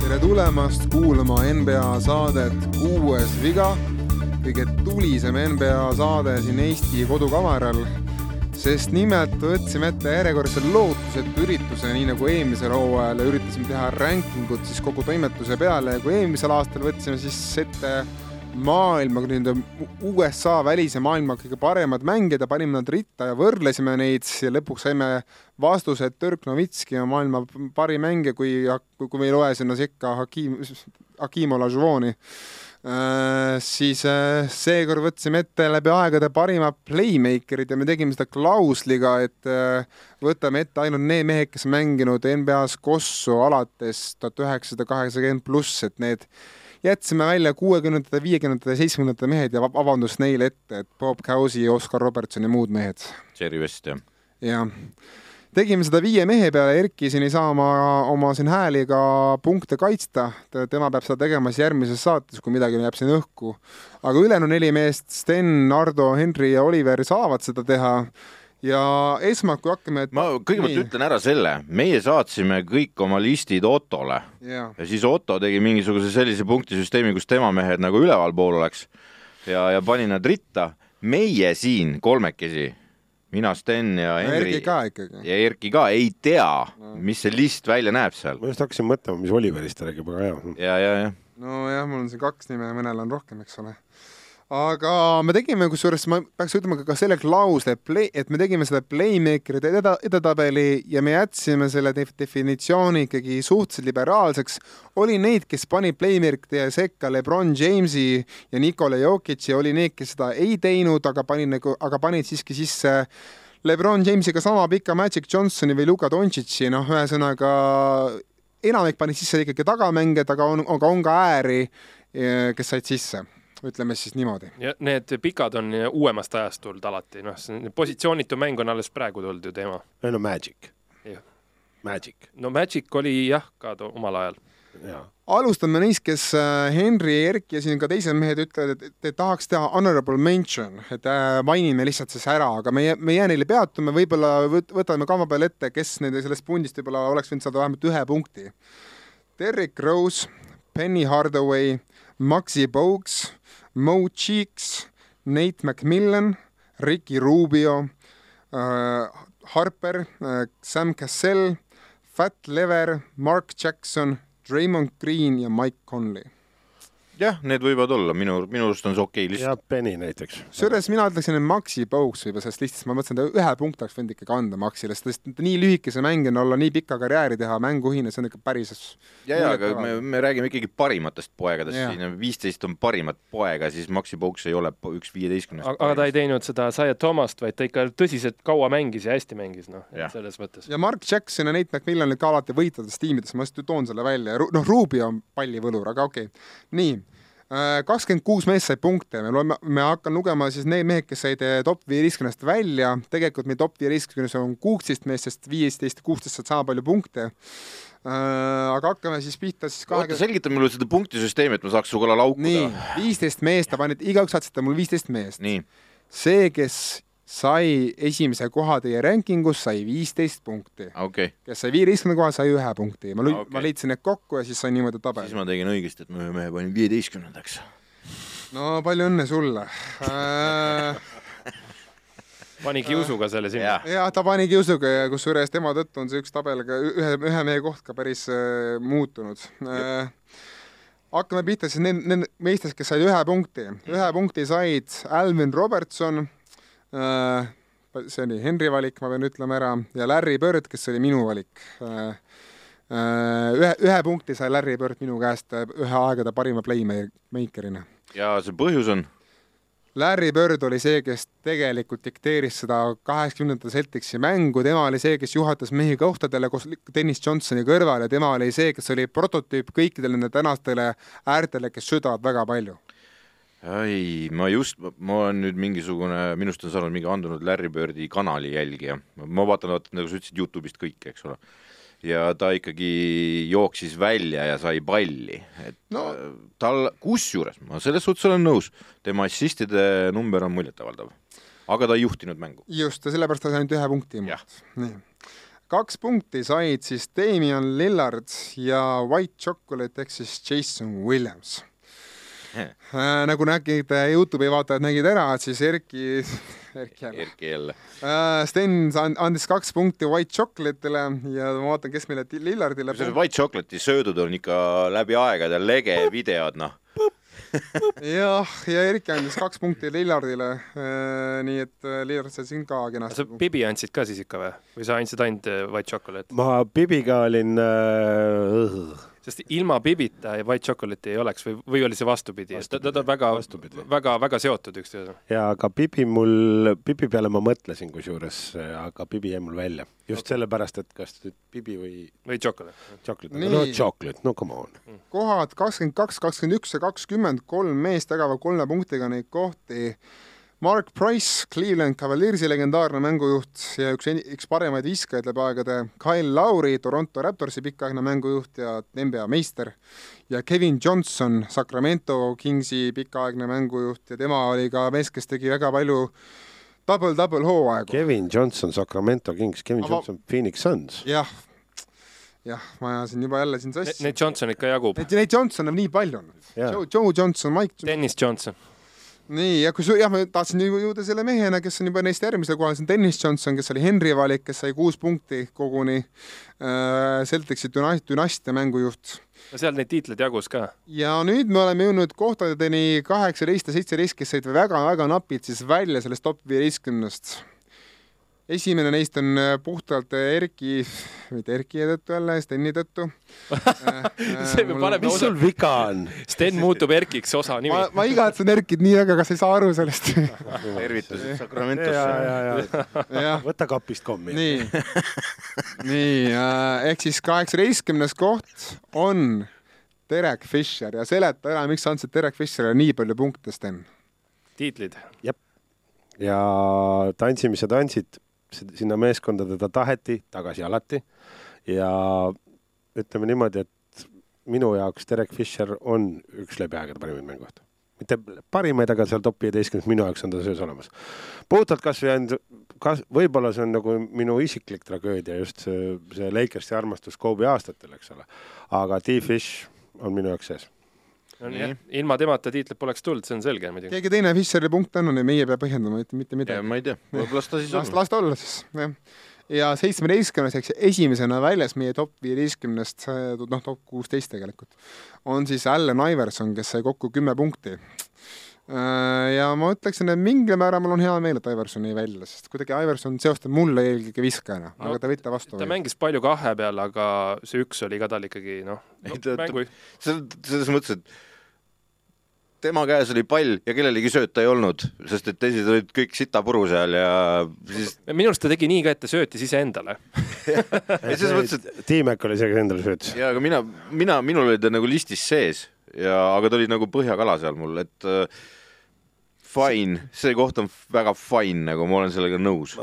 tere tulemast kuulama NBA saadet Kuues viga, kõige tulisem NBA saade siin Eesti kodukamaral, sest nimelt võtsime ette järjekordse lootusetu ürituse, nii nagu eelmisel hooajal üritasime teha rankingut siis kogu toimetuse peale ja kui eelmisel aastal võtsime siis ette maailma, nii-öelda USA välise maailma kõige paremad mängijad ja panime nad ritta ja võrdlesime neid ja lõpuks saime vastuse, et Dirk Novitski on maailma parim mängija, kui, kui me ei loe sinna sekka Hakim, Hakim Olajuwoni äh,. siis äh, seekord võtsime ette läbi aegade parimad playmaker'id ja me tegime seda klausliga, et äh, võtame ette ainult need mehed, kes mänginud NBA-s kossu alates tuhat üheksasada kaheksakümmend pluss, et need jätsime välja kuuekümnendate, viiekümnendate, seitsmekümnendate mehed ja vabandust neile ette, et Bob Cousy, Oscar Robertson ja muud mehed. Jerry West, jah. jah. tegime seda viie mehe peale, Erki siin ei saa oma, oma siin hääliga punkte kaitsta, tema peab seda tegema siis järgmises saates, kui midagi jääb siin õhku. aga ülejäänud neli meest, Sten, Ardo, Henri ja Oliver saavad seda teha ja esmalt, kui hakkame et... ma kõigepealt nii. ütlen ära selle, meie saatsime kõik oma listid Ottole ja. ja siis Otto tegi mingisuguse sellise punktisüsteemi, kus tema mehed nagu ülevalpool oleks ja, ja pani nad ritta. meie siin kolmekesi, mina, Sten ja Henri Erki ka ikkagi. ja Erki ka ei tea no., mis see list välja näeb seal. ma just hakkasin mõtlema, mis Oliverist ta räägib, aga hea. ja, ja, ja. nojah, mul on siin kaks nime, mõnel on rohkem, eks ole aga me tegime, kusjuures ma peaks ütlema ka selle klausli, et me tegime selle playmaker'ide eda, edetabeli ja me jätsime selle def definitsiooni ikkagi suhteliselt liberaalseks. oli neid, kes pani playmaker'ide sekka Lebron Jamesi ja Nikola Jokic'i, oli neid, kes seda ei teinud, aga pani nagu, aga panid siiski sisse Lebron Jamesiga sama pika Magic Johnsoni või Luka Dontšitši, noh, ühesõnaga enamik pani sisse ikkagi tagamängijad, aga on, aga on ka ääri, kes said sisse ütleme siis niimoodi. ja need pikad on uuemast ajast tulnud alati, noh, positsioonitu mäng on alles praegu tulnud ju teema. ei no Magic. Magic. no Magic oli jah, ka omal ajal. alustame neist, kes Henri, Erki ja siin ka teised mehed ütlevad, et, et tahaks teha honorable mention, et äh, mainime lihtsalt siis ära, aga me, me ei jää neile peatuma, võib-olla võtame kava peale ette, kes nende sellest pundist võib-olla oleks võinud saada vähemalt ühe punkti. Derrick Rose, Penny Hardaway, Maxi Bogues Mo Cheeks, Nate McMillan, Ricky Rubio äh,, Harper äh,, Sam Cassell, Fat Lever, Mark Jackson, Draymond Green ja Mike Conley jah, need võivad olla, minu, minu arust on see okei okay list. ja Penny näiteks. kusjuures mina ütleksin, et Maxi Bogues võib-olla sellest listist, ma mõtlesin, et ühe punkti oleks võinud ikkagi anda Maxile, sest nii lühikese mängijana olla, nii pika karjääri teha, mänguhine, see on ikka päris ja, ja aga me, me räägime ikkagi parimatest poegadest, siin on viisteist on parimat poega, siis Maxi Bogues ei ole üks viieteistkümnest. aga ta ei teinud seda Zaya Thomast, vaid ta ikka tõsiselt kaua mängis ja hästi mängis, noh, selles mõttes. ja Mark Jackson ja Nate McMillan olid ka alati võitvates tiimides, ma just toon selle välja, noh, Ruby on pallivõlur, aga okei okay., nii kakskümmend kuus meest sai punkte, me loeme, me hakkan lugema siis need mehed, kes said äh, top viieteistkümnest välja, tegelikult meil top viieteistkümnes on kuusteist meest, sest viisteist kuusteist saad sama palju punkte äh,. aga hakkame siis pihta siis kahekümne 20... selgita mulle seda punktisüsteemi, et ma saaks sinuga laukuda. nii, viisteist meest, ta panid, igaüks saatsite mul viisteist meest. see, kes sai esimese koha teie rankingus, sai viisteist punkti okay.. kes sai viieteistkümnenda koha, sai ühe punkti. ma okay., ma liitsin need kokku ja siis sain niimoodi tabeli. siis ma tegin õigesti, et ma ühe mehe panin viieteistkümnendaks. no palju õnne sulle äh... pani kiusuga selle sinna. jah, ta pani kiusuga ja kusjuures tema tõttu on see üks tabel ka ühe, ühe mehe koht ka päris äh, muutunud äh, hakkame pihta siis need meestest, kes said ühe punkti. ühe punkti said Alvin Robertson see oli Henri valik, ma pean ütlema ära, ja Larry Bird, kes oli minu valik. Äh, äh, ühe, ühe punkti sai Larry Bird minu käest ühe aegade parima playmaker'ina. ja see põhjus on? Larry Bird oli see, kes tegelikult dikteeris seda kaheksakümnendate Celticsi mängu, tema oli see, kes juhatas mehi kohtadele koos Dennis Johnsoni kõrval ja tema oli see, kes oli prototüüp kõikidele nende tänastele äärtele, kes südavad väga palju ei, ma just, ma olen nüüd mingisugune, minust on saanud mingi andunud Larry Birdi kanali jälgija, ma vaatan, vaata nagu sa ütlesid, Youtube'ist kõike, eks ole. ja ta ikkagi jooksis välja ja sai palli, et no. Äh, tal, kusjuures ma selles suhtes olen nõus, tema assistide number on muljetavaldav. aga ta ei juhtinud mängu. just, ja sellepärast ta sai ainult ühe punkti nii. kaks punkti said siis Damian Lillard ja White Chocolate ehk siis Jason Williams. nagu nägid, Youtube'i vaatajad nägid ära, et siis Erki, Erki jälle Erki jälle. äh,, Sten and- andis kaks punkti White Chocolate'ile ja ma vaatan, kes meile Lillardile kusjuures White Chocolate'i söödud on ikka läbi aegade lege videod, noh. jah, ja Erki andis kaks punkti Lillardile äh,, nii et äh, Lillard sai siin ka sa kenasti. Bibi andsid ka siis ikka või? või sa andsid ainult äh, White Chocolate? ma Bibiga olin äh,, sest ilma Bibita ja White Chocolate'i ei oleks või, või oli see vastupidi, vastupidi.? ta, ta on väga Vastupidi., väga, väga seotud üksteisega. ja aga Bibi mul, Bibi peale ma mõtlesin kusjuures, aga Bibi jäi mul välja. just okay. sellepärast, et kas nüüd Bibi või või Chocolate. Chocolate, no Chocolate, no come on. kohad kakskümmend kaks, kakskümmend üks ja kakskümmend kolm meest jagavad kolme punktiga neid kohti. Mark Price, Cleveland Cavaliersi legendaarne mängujuht ja üks, üks paremaid viskajaid läbi aegade, Kyle Lowry, Toronto Raptorsi pikaaegne mängujuht ja NBA meister ja Kevin Johnson, Sacramento Kingsi pikaaegne mängujuht ja tema oli ka mees, kes tegi väga palju double-double hooaegu. Kevin Johnson, Sacramento Kings, Kevin Aga- Johnson, Phoenix Suns. jah, jah, ma ajasin juba jälle siin sassi. Neid Johnsonit ka jagub. Neid, neid Johnsone on nii palju. Joe, Joe Johnson, Mike Dennis Johnson. nii, ja kui su-, jah, ma tahtsin jõuda selle mehena, kes on juba neist järgmisel kohal, see on Dennis Johnson, kes oli Henry valik, kes sai kuus punkti koguni äh,. Celticsi düna- dünastia mängujuht. no seal neid tiitleid jagus ka. ja nüüd me oleme jõudnud kohtadeni kaheksateist ja seitseteist, kes said väga-väga napilt siis välja sellest top viieteistkümnest. Esimene neist on äh, puhtalt äh, Erki, mitte Erki tõttu jälle, Steni tõttu. See me paneme mis sul viga on? Sten muutub Erkiks osa nimi ma, ma igatsen Erkit nii väga, kas sa ei saa aru sellest? tervitused Sacramentosse. ja, ja, jah, võta kapist kommi. nii, nii äh, ehk siis kaheksateistkümnes koht on Derek Fisher ja seleta ära, miks sa andsid Derek Fisherile nii palju punkte, Sten. tiitlid. ja tantsimise tantsid, sinna meeskonda teda taheti tagasi alati ja ütleme niimoodi, et minu jaoks Derek Fisher on üks läbi aegade parimaid mängujuhte. mitte parimaid, aga seal top viieteistkümnes minu jaoks on ta sees olemas. puhtalt kasvõi ainult, kas, võib-olla see on nagu minu isiklik tragöödia, just see, see Lakersi armastus Kobe aastatel, eks ole. aga T-Fish on minu jaoks sees. jah, ilma temata tiitlit poleks tulnud, see on selge muidugi. keegi teine Fisheri punkte andnud ja meie ei pea põhjendama mitte, mitte midagi. ma ei tea, võib-olla las ta siis las, on. las ta olla siis, jah. ja seitsmeteistkümnes ehk siis esimesena väljas meie top viieteistkümnest, noh, top kuusteist tegelikult, on siis Allan Iverson, kes sai kokku kümme punkti. ja ma ütleksin, et mingil määral mul on hea meel, et Iverson jäi välja, sest kuidagi Iverson seostab mulle eelkõige viskajana no,, No, aga te võite vastu ta mängis palju kahe peal, aga see üks oli ka tal ikkagi noh Ei, no, ta- ta- mängu selles mõttes, et tema käes oli pall ja kellelegi sööta ei olnud, sest et teised olid kõik sitapuru seal ja siis minu arust ta tegi nii ka, et ta söötis iseendale. selles mõttes, et T-Mac oli see, kes endale söötis. ja aga mina, mina, minul oli ta nagu listis sees ja, aga ta oli nagu põhjakala seal mul, et äh, fine, see koht on väga fine, nagu ma olen sellega nõus.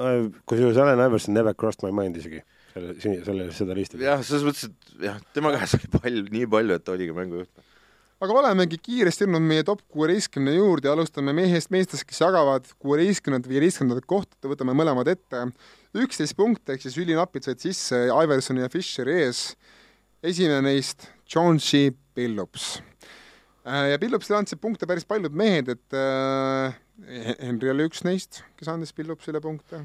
kusjuures Allan Iverson never crossed my mind isegi selle, selle, seda listi. jah, selles mõttes, et jah, tema käes oli pall nii palju, et ta oligi mängujuht. Aga olemegi kiiresti jõudnud meie top kuueteistkümne juurde ja alustame mehest meestest, kes jagavad kuueteistkümnendat, viieteistkümnendat kohta, võtame mõlemad ette. üksteist punkti ehk siis ülinapilt said sisse Iversoni ja Fisheri ees. esimene neist, Jonesy Billups. ja Billupsile andsid punkte päris paljud mehed, et äh, Henry oli üks neist, kes andis Billupsile punkte.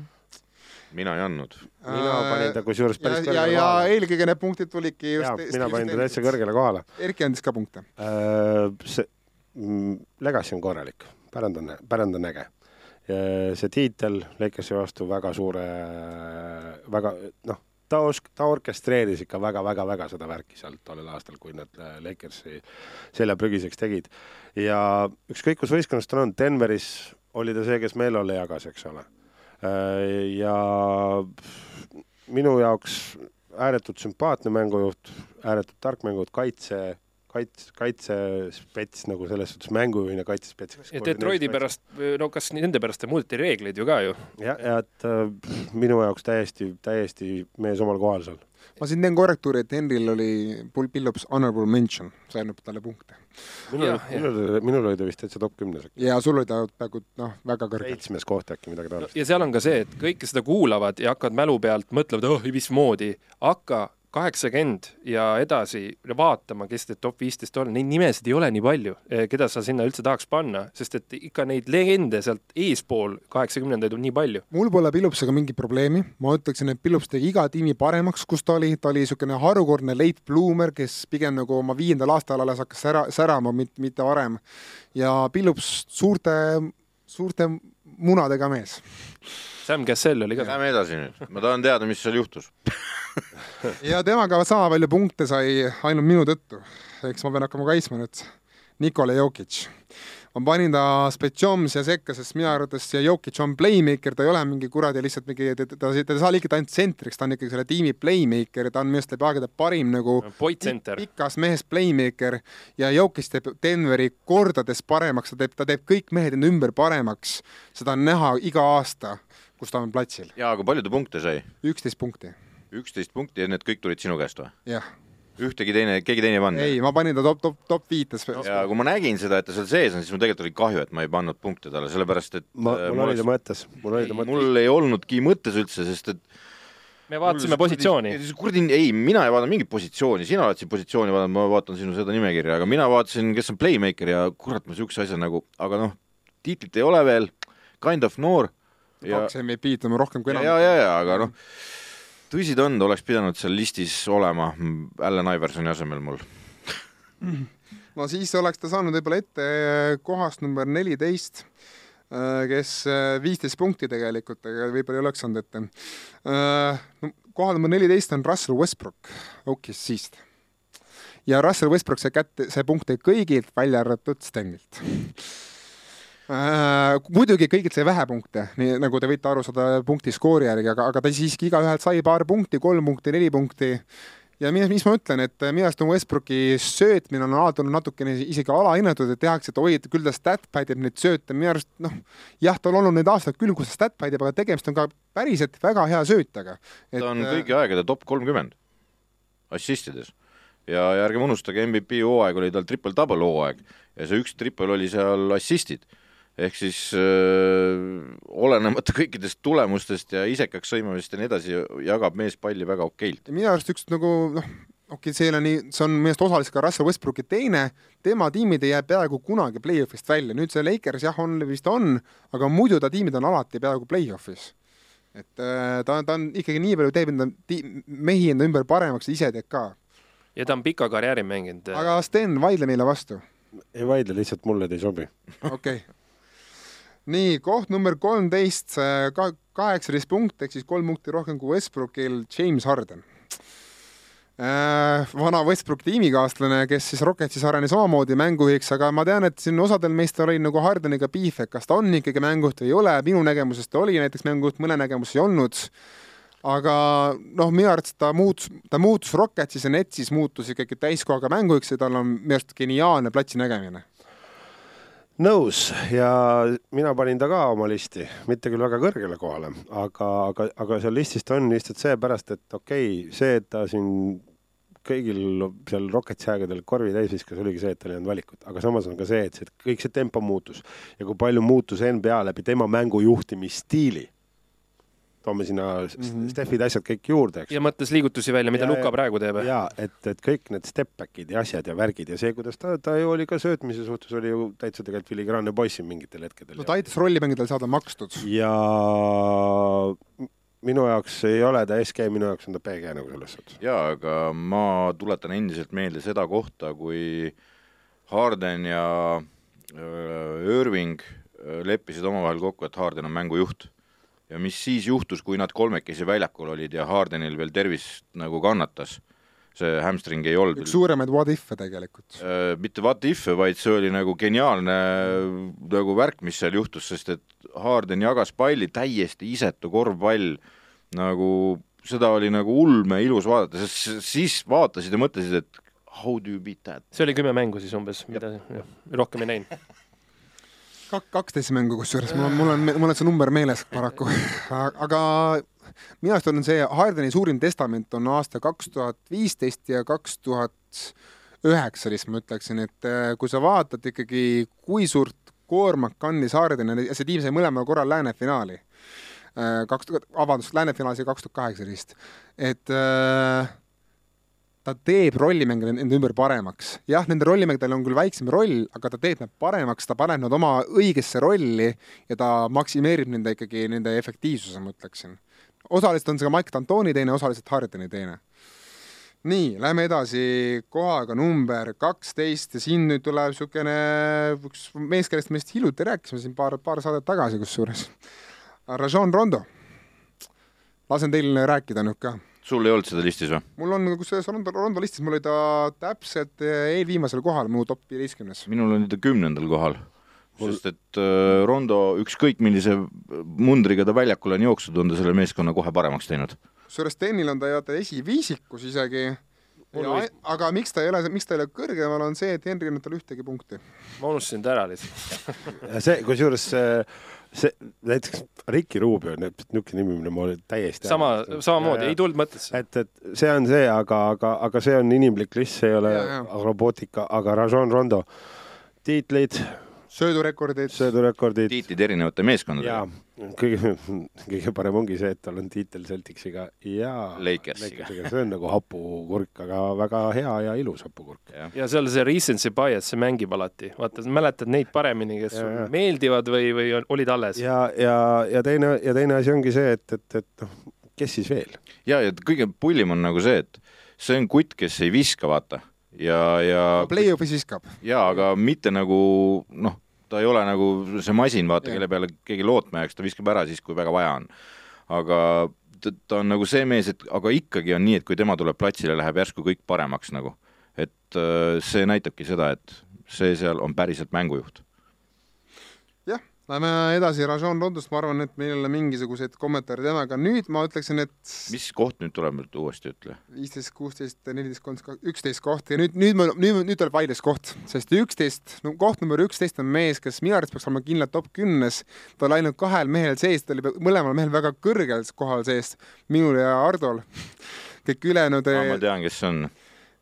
Mina ei andnud. mina panin ta kusjuures ja päris, ja, kõrgele ja kohale. eelkõige need punktid tulidki just, mina panin ta täitsa. kõrgele kohale. Erki andis ka punkte. see, Legacy on korralik, pärand on, pärand on äge. see tiitel Lakersi vastu väga suure, väga noh, ta osk-, ta orkestreeris ikka väga-väga-väga seda värki seal tollel aastal, kui nad äh, Lakersi selja prügiseks tegid. ja ükskõik, kus võistkonnas ta on, Denveris oli ta see, kes meeleolu jagas, eks ole. Ja minu jaoks ääretult sümpaatne mängujuht, ääretult tark mängujuht, kaitse, kaits-, kaitsespets nagu selles suhtes mängujuhina kaitsespets. ja Detroiti pärast, no kas nende pärast muudeti reegleid ju ka ju. jah, ja et äh, minu jaoks täiesti, täiesti mees omal kohal seal. ma siin teen korrektuuri, et Henril oli Paul Pillups honorable mention, see annab talle punkte. minul minul, minul oli ta vist täitsa top kümnes ja sul oli ta peaaegu noh, väga kõrgel. seitsmes koht äkki midagi taolist. ja seal on ka see, et kõik, kes seda kuulavad ja hakkavad mälu pealt mõtlevad, oh mismoodi, hakka kaheksakümmend ja edasi vaatama, kes need top viisteist on, neid nimesid ei ole nii palju, keda sa sinna üldse tahaks panna, sest et ikka neid legende sealt eespool kaheksakümnendaid on nii palju. mul pole Pillupsega mingit probleemi, ma ütleksin, et Pillups tegi iga tiimi paremaks, kus ta oli, ta oli niisugune harukordne late bloomer, kes pigem nagu oma viiendal aastal alles hakkas sära, särama, mitte varem. ja Pillups suurte, suurte munadega mees. Sam Cassell oli ka. Lähme edasi nüüd, ma tahan teada, mis seal juhtus. ja temaga sama palju punkte sai ainult minu tõttu. eks ma pean hakkama kaitsma nüüd Nikola Jokic. ma panin ta Spetšomsi sekka, sest minu arvates see Jokic on playmaker, ta ei ole mingi kuradi lihtsalt mingi, ta, ta, ta ei saa liikuda ainult tsentriks, ta on ikkagi selle tiimi playmaker, ta on minu arust läbi aegade parim nagu Point center. pikas mehes playmaker ja Jokic teeb Denveri kordades paremaks, ta teeb, ta teeb kõik mehed enda ümber paremaks. seda on näha iga aasta, kus ta on platsil. jaa, aga palju ta punkte sai? üksteist punkti, üksteist punkti ja need kõik tulid sinu käest või? jah. ühtegi teine, keegi teine ei pannud? ei, ma panin ta top, top, top viites. ja kui ma nägin seda, et ta seal sees on, siis mul tegelikult oli kahju, et ma ei pannud punkte talle, sellepärast et ma, äh, mul oli ta mõttes, mul oli ta mõttes. mul ei olnudki mõttes üldse, sest et me vaatasime positsiooni. kuradi, ei, mina ei vaadanud mingit positsiooni, sina oled siin positsiooni vaadanud, ma vaatan sinu seda nimekirja, aga mina vaatasin, kes on playmaker ja kurat, ma niisuguse asja nagu, aga noh, tiitlit ei ole veel, kind of noor ja, kaks MVP-d on rohkem kui enam. ja, ja, ja, aga noh, tõsi ta on, ta oleks pidanud seal listis olema Allan Iversoni asemel mul. no siis oleks ta saanud võib-olla ette kohast number neliteist, kes äh, viisteist punkti tegelikult, aga võib-olla ei oleks saanud ette. kohal number neliteist on Russell Westbrook OKC-st. ja Russell Westbrook sai kätte, sai punkte kõigilt, välja arvatud Stenilt. Muidugi kõigilt sai vähe punkte, nii nagu te võite aru saada punkti skoori järgi, aga, aga ta siiski igaühelt sai paar punkti, kolm punkti, neli punkti. Ja mis, mis ma ütlen, et minu arust on Westbrooki söötmine on alati olnud natukene isegi alahinnatud, et tehakse, et oi, et küll ta statpad ib neid sööte, minu arust noh, jah, tal on olnud neid aastaid küll, kus ta statpad ib, aga tegemist on ka päriselt väga hea söötaga. ta on kõigi aegade top kolmkümmend assistides. Ja, ja ärgem unustage, MVP hooaeg oli tal triple-double hooaeg ja see üks triple oli seal assistid ehk siis öö, olenemata kõikidest tulemustest ja isekaks sõimamisest ja nii edasi, jagab mees palli väga okeilt. minu arust üks nagu noh, okei okay,, see ei ole nii, see on minu arust osaliselt ka Russell Westbrooki teine, tema tiimid ei jää peaaegu kunagi play-off'ist välja, nüüd see Lakers jah, on vist on, aga muidu ta tiimid on alati peaaegu play-off'is. et äh, ta, ta on ikkagi nii palju teeb enda ti- mehi enda ümber paremaks, ise teeb ka. ja ta on pika karjääri mänginud. aga Sten, vaidle meile vastu, ei vaidle, lihtsalt mulle ta ei sobi. okei okay.. nii, koht number kolmteist, ka kaheksateist punkti ehk siis kolm punkti rohkem kui Westbrookil, James Harden äh,. vana Westbrooki tiimikaaslane, kes siis Rocketsis arenes omamoodi mängujuhiks, aga ma tean, et siin osadel meist oli nagu Hardeniga piif, et kas ta on ikkagi mängujuht või ei ole, minu nägemuses ta oli näiteks mängujuht, mõne nägemuses ei olnud aga noh, minu arvates ta muutus, ta muutus Rocketsis ja Netsis muutus ikkagi täiskohaga mängujuhiks ja tal on minu arust geniaalne platsi nägemine. Nõus. Ja mina panin ta ka oma listi, mitte küll väga kõrgele kohale, aga, aga, aga seal listis ta on lihtsalt seepärast, et okei okay,, see, et ta siin kõigil seal Rocketsi aegadel korvi täis viskas, oligi see, et tal ei olnud valikut, aga samas on ka see, et see kõik see tempo muutus. Ja kui palju muutus NBA läbi tema mängu juhtimisstiili. Toome sinna mm -hmm. Steffid asjad kõik juurde, eks ja mõtles liigutusi välja, mida Ja- Luka praegu teeb. ja et, et kõik need step back'id ja asjad ja värgid ja see, kuidas ta, ta ju oli ka söötmise suhtes oli ju täitsa tegelikult filigraanne poiss siin mingitel hetkedel no ta aitas rollimängudel saada makstud. ja minu jaoks ei ole ta SG, minu jaoks on ta PG nagu selles suhtes. jaa, aga ma tuletan endiselt meelde seda kohta, kui Harden ja öö, Irving öö, leppisid omavahel kokku, et Harden on mängujuht. Ja mis siis juhtus, kui nad kolmekesi väljakul olid ja Hardenil veel tervis nagu kannatas, see hamstring ei olnud üks suuremaid what if'e tegelikult. äh, mitte what if'e, vaid see oli nagu geniaalne äh, nagu värk, mis seal juhtus, sest et Harden jagas palli täiesti isetu korvpall, nagu seda oli nagu ulme ilus vaadata, sest siis vaatasid ja mõtlesid, et How do you beat that? see oli kümme mängu siis umbes, mida jah, rohkem ei näinud. kak-, kaksteist mängu kusjuures, mul on, mul on, mul on see number meeles paraku, aga minu arust on see Hardeni suurim testament on aasta kaks tuhat viisteist ja kaks tuhat üheksateist, ma ütleksin, et äh, kui sa vaatad ikkagi, kui suurt koormat kandis Harden ja see tiim sai mõlemal korral lääne finaali, kaks tuhat, vabandust, lääne finaalis oli kaks tuhat kaheksateist, et äh, ta teeb rollimänge enda ümber paremaks. jah, nende rollimängudel on küll väiksem roll, aga ta teeb need paremaks, ta paneb nad oma õigesse rolli ja ta maksimeerib nende ikkagi, nende efektiivsuse, ma ütleksin. osaliselt on see ka Mike D'Antoni teene, osaliselt Hardeni teene. nii, lähme edasi kohaga number kaksteist ja siin nüüd tuleb niisugune üks mees, kellest me vist hiljuti rääkisime siin paar, paar saadet tagasi kusjuures. Rajon Rondo. lasen teil rääkida nüüd ka sul ei olnud seda listis või? mul on kusjuures Rondo, Rondo listis, mul oli ta täpselt eh, eelviimasel kohal, mu top viieteistkümnes. minul oli ta kümnendal kohal. sest et äh, Rondo, ükskõik millise mundriga ta väljakule on jooksnud, on ta selle meeskonna kohe paremaks teinud. kusjuures Stenil on ta vaata esiviisikus isegi. Ja, aga miks ta ei ole, miks ta ei ole kõrgemal, on see, et Henry ei andnud talle ühtegi punkti. ma unustasin ta ära lihtsalt. ja see, kusjuures see, see näiteks Ricky Rubio, niisugune nimi, mille ma olin täiesti sama, samamoodi, ei tulnud mõttesse. et, et see on see, aga, aga, aga see on inimlik list, see ei ole Ja, ja. robootika, aga Rajon Rondo tiitlid, söödurekordid, söödurekordid tiitlid erinevate meeskondadega ja. kõige, kõige parem ongi see, et tal on tiitel Celticsiga ja Lakersiga. see on nagu hapukurk, aga väga hea ja ilus hapukurk. ja seal see recency bias, see mängib alati. vaata, mäletad neid paremini, kes Ja, meeldivad või, või olid alles. ja, ja, ja teine ja teine asi ongi see, et, et, et noh, kes siis veel? ja, ja kõige pullim on nagu see, et see on kutt, kes ei viska, vaata. ja, ja, play-off'is viskab. ja aga mitte nagu noh, ta ei ole nagu see masin, vaata, kelle peale keegi lootma jääks, ta viskab ära siis, kui väga vaja on. aga ta, ta on nagu see mees, et aga ikkagi on nii, et kui tema tuleb platsile, läheb järsku kõik paremaks nagu. et äh, see näitabki seda, et see seal on päriselt mängujuht. Lähme edasi Rajon Rondost, ma arvan, et meil ei ole mingisuguseid kommentaare temaga. nüüd ma ütleksin, et mis koht nüüd tuleb uuesti, ütle? viisteist, kuusteist, neliteist, kolmteist, üksteist kohta ja nüüd, nüüd, nüüd, nüüd tuleb vaidluskoht, sest üksteist, no koht number üksteist on mees, kes minu arvates peaks olema kindlalt top kümnes. ta oli ainult kahel mehel sees, ta oli mõlemal mehel väga kõrgel kohal sees, minul ja Hardol. kõik ülejäänud, ma tean, kes see on.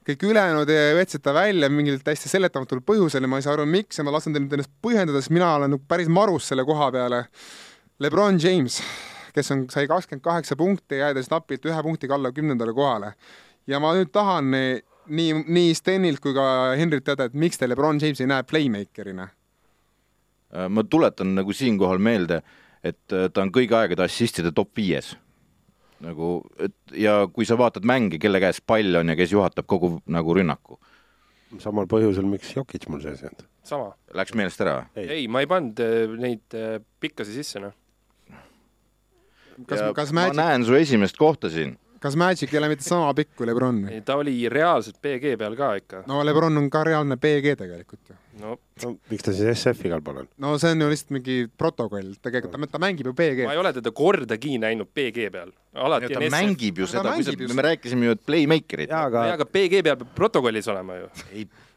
Kõik ülejäänud võtsid ta välja mingil täiesti seletamatul põhjusel ja ma ei saa aru, miks ja ma lasen teil nüüd ennast põhjendada, sest mina olen nagu päris marus selle koha peale. Lebron James, kes on, sai kakskümmend kaheksa punkti, jäädes napilt ühe punktiga alla kümnendale kohale. ja ma nüüd tahan eh, nii, nii Stenilt kui ka Henrit teada, et miks te Lebron Jamesi ei näe playmaker'ina? Äh, ma tuletan nagu siinkohal meelde, et äh, ta on kõigi aegade assistide top viies. nagu, et ja kui sa vaatad mänge, kelle käes pall on ja kes juhatab kogu nagu rünnaku, samal põhjusel, miks Jokic mul sees ei olnud. sama. läks meelest ära? Ei. ei, ma ei pannud äh, neid äh, pikkasi sisse, noh. kas, kas ma Magic, näen su esimest kohta siin. Kas Magic ei ole mitte sama pikk kui Lebron? ta oli reaalselt BG peal ka ikka. no Lebron on ka reaalne BG tegelikult ju. no no miks ta siis SF igal pool on? no see on ju lihtsalt mingi protokoll, tegelikult ta, ta mängib ju BG ma. ei ole teda kordagi näinud BG peal. alati ta on SF. mängib ju Ta seda, mängib just. me rääkisime ju, et playmaker'id. jaa, aga aga BG peal peab protokollis olema ju.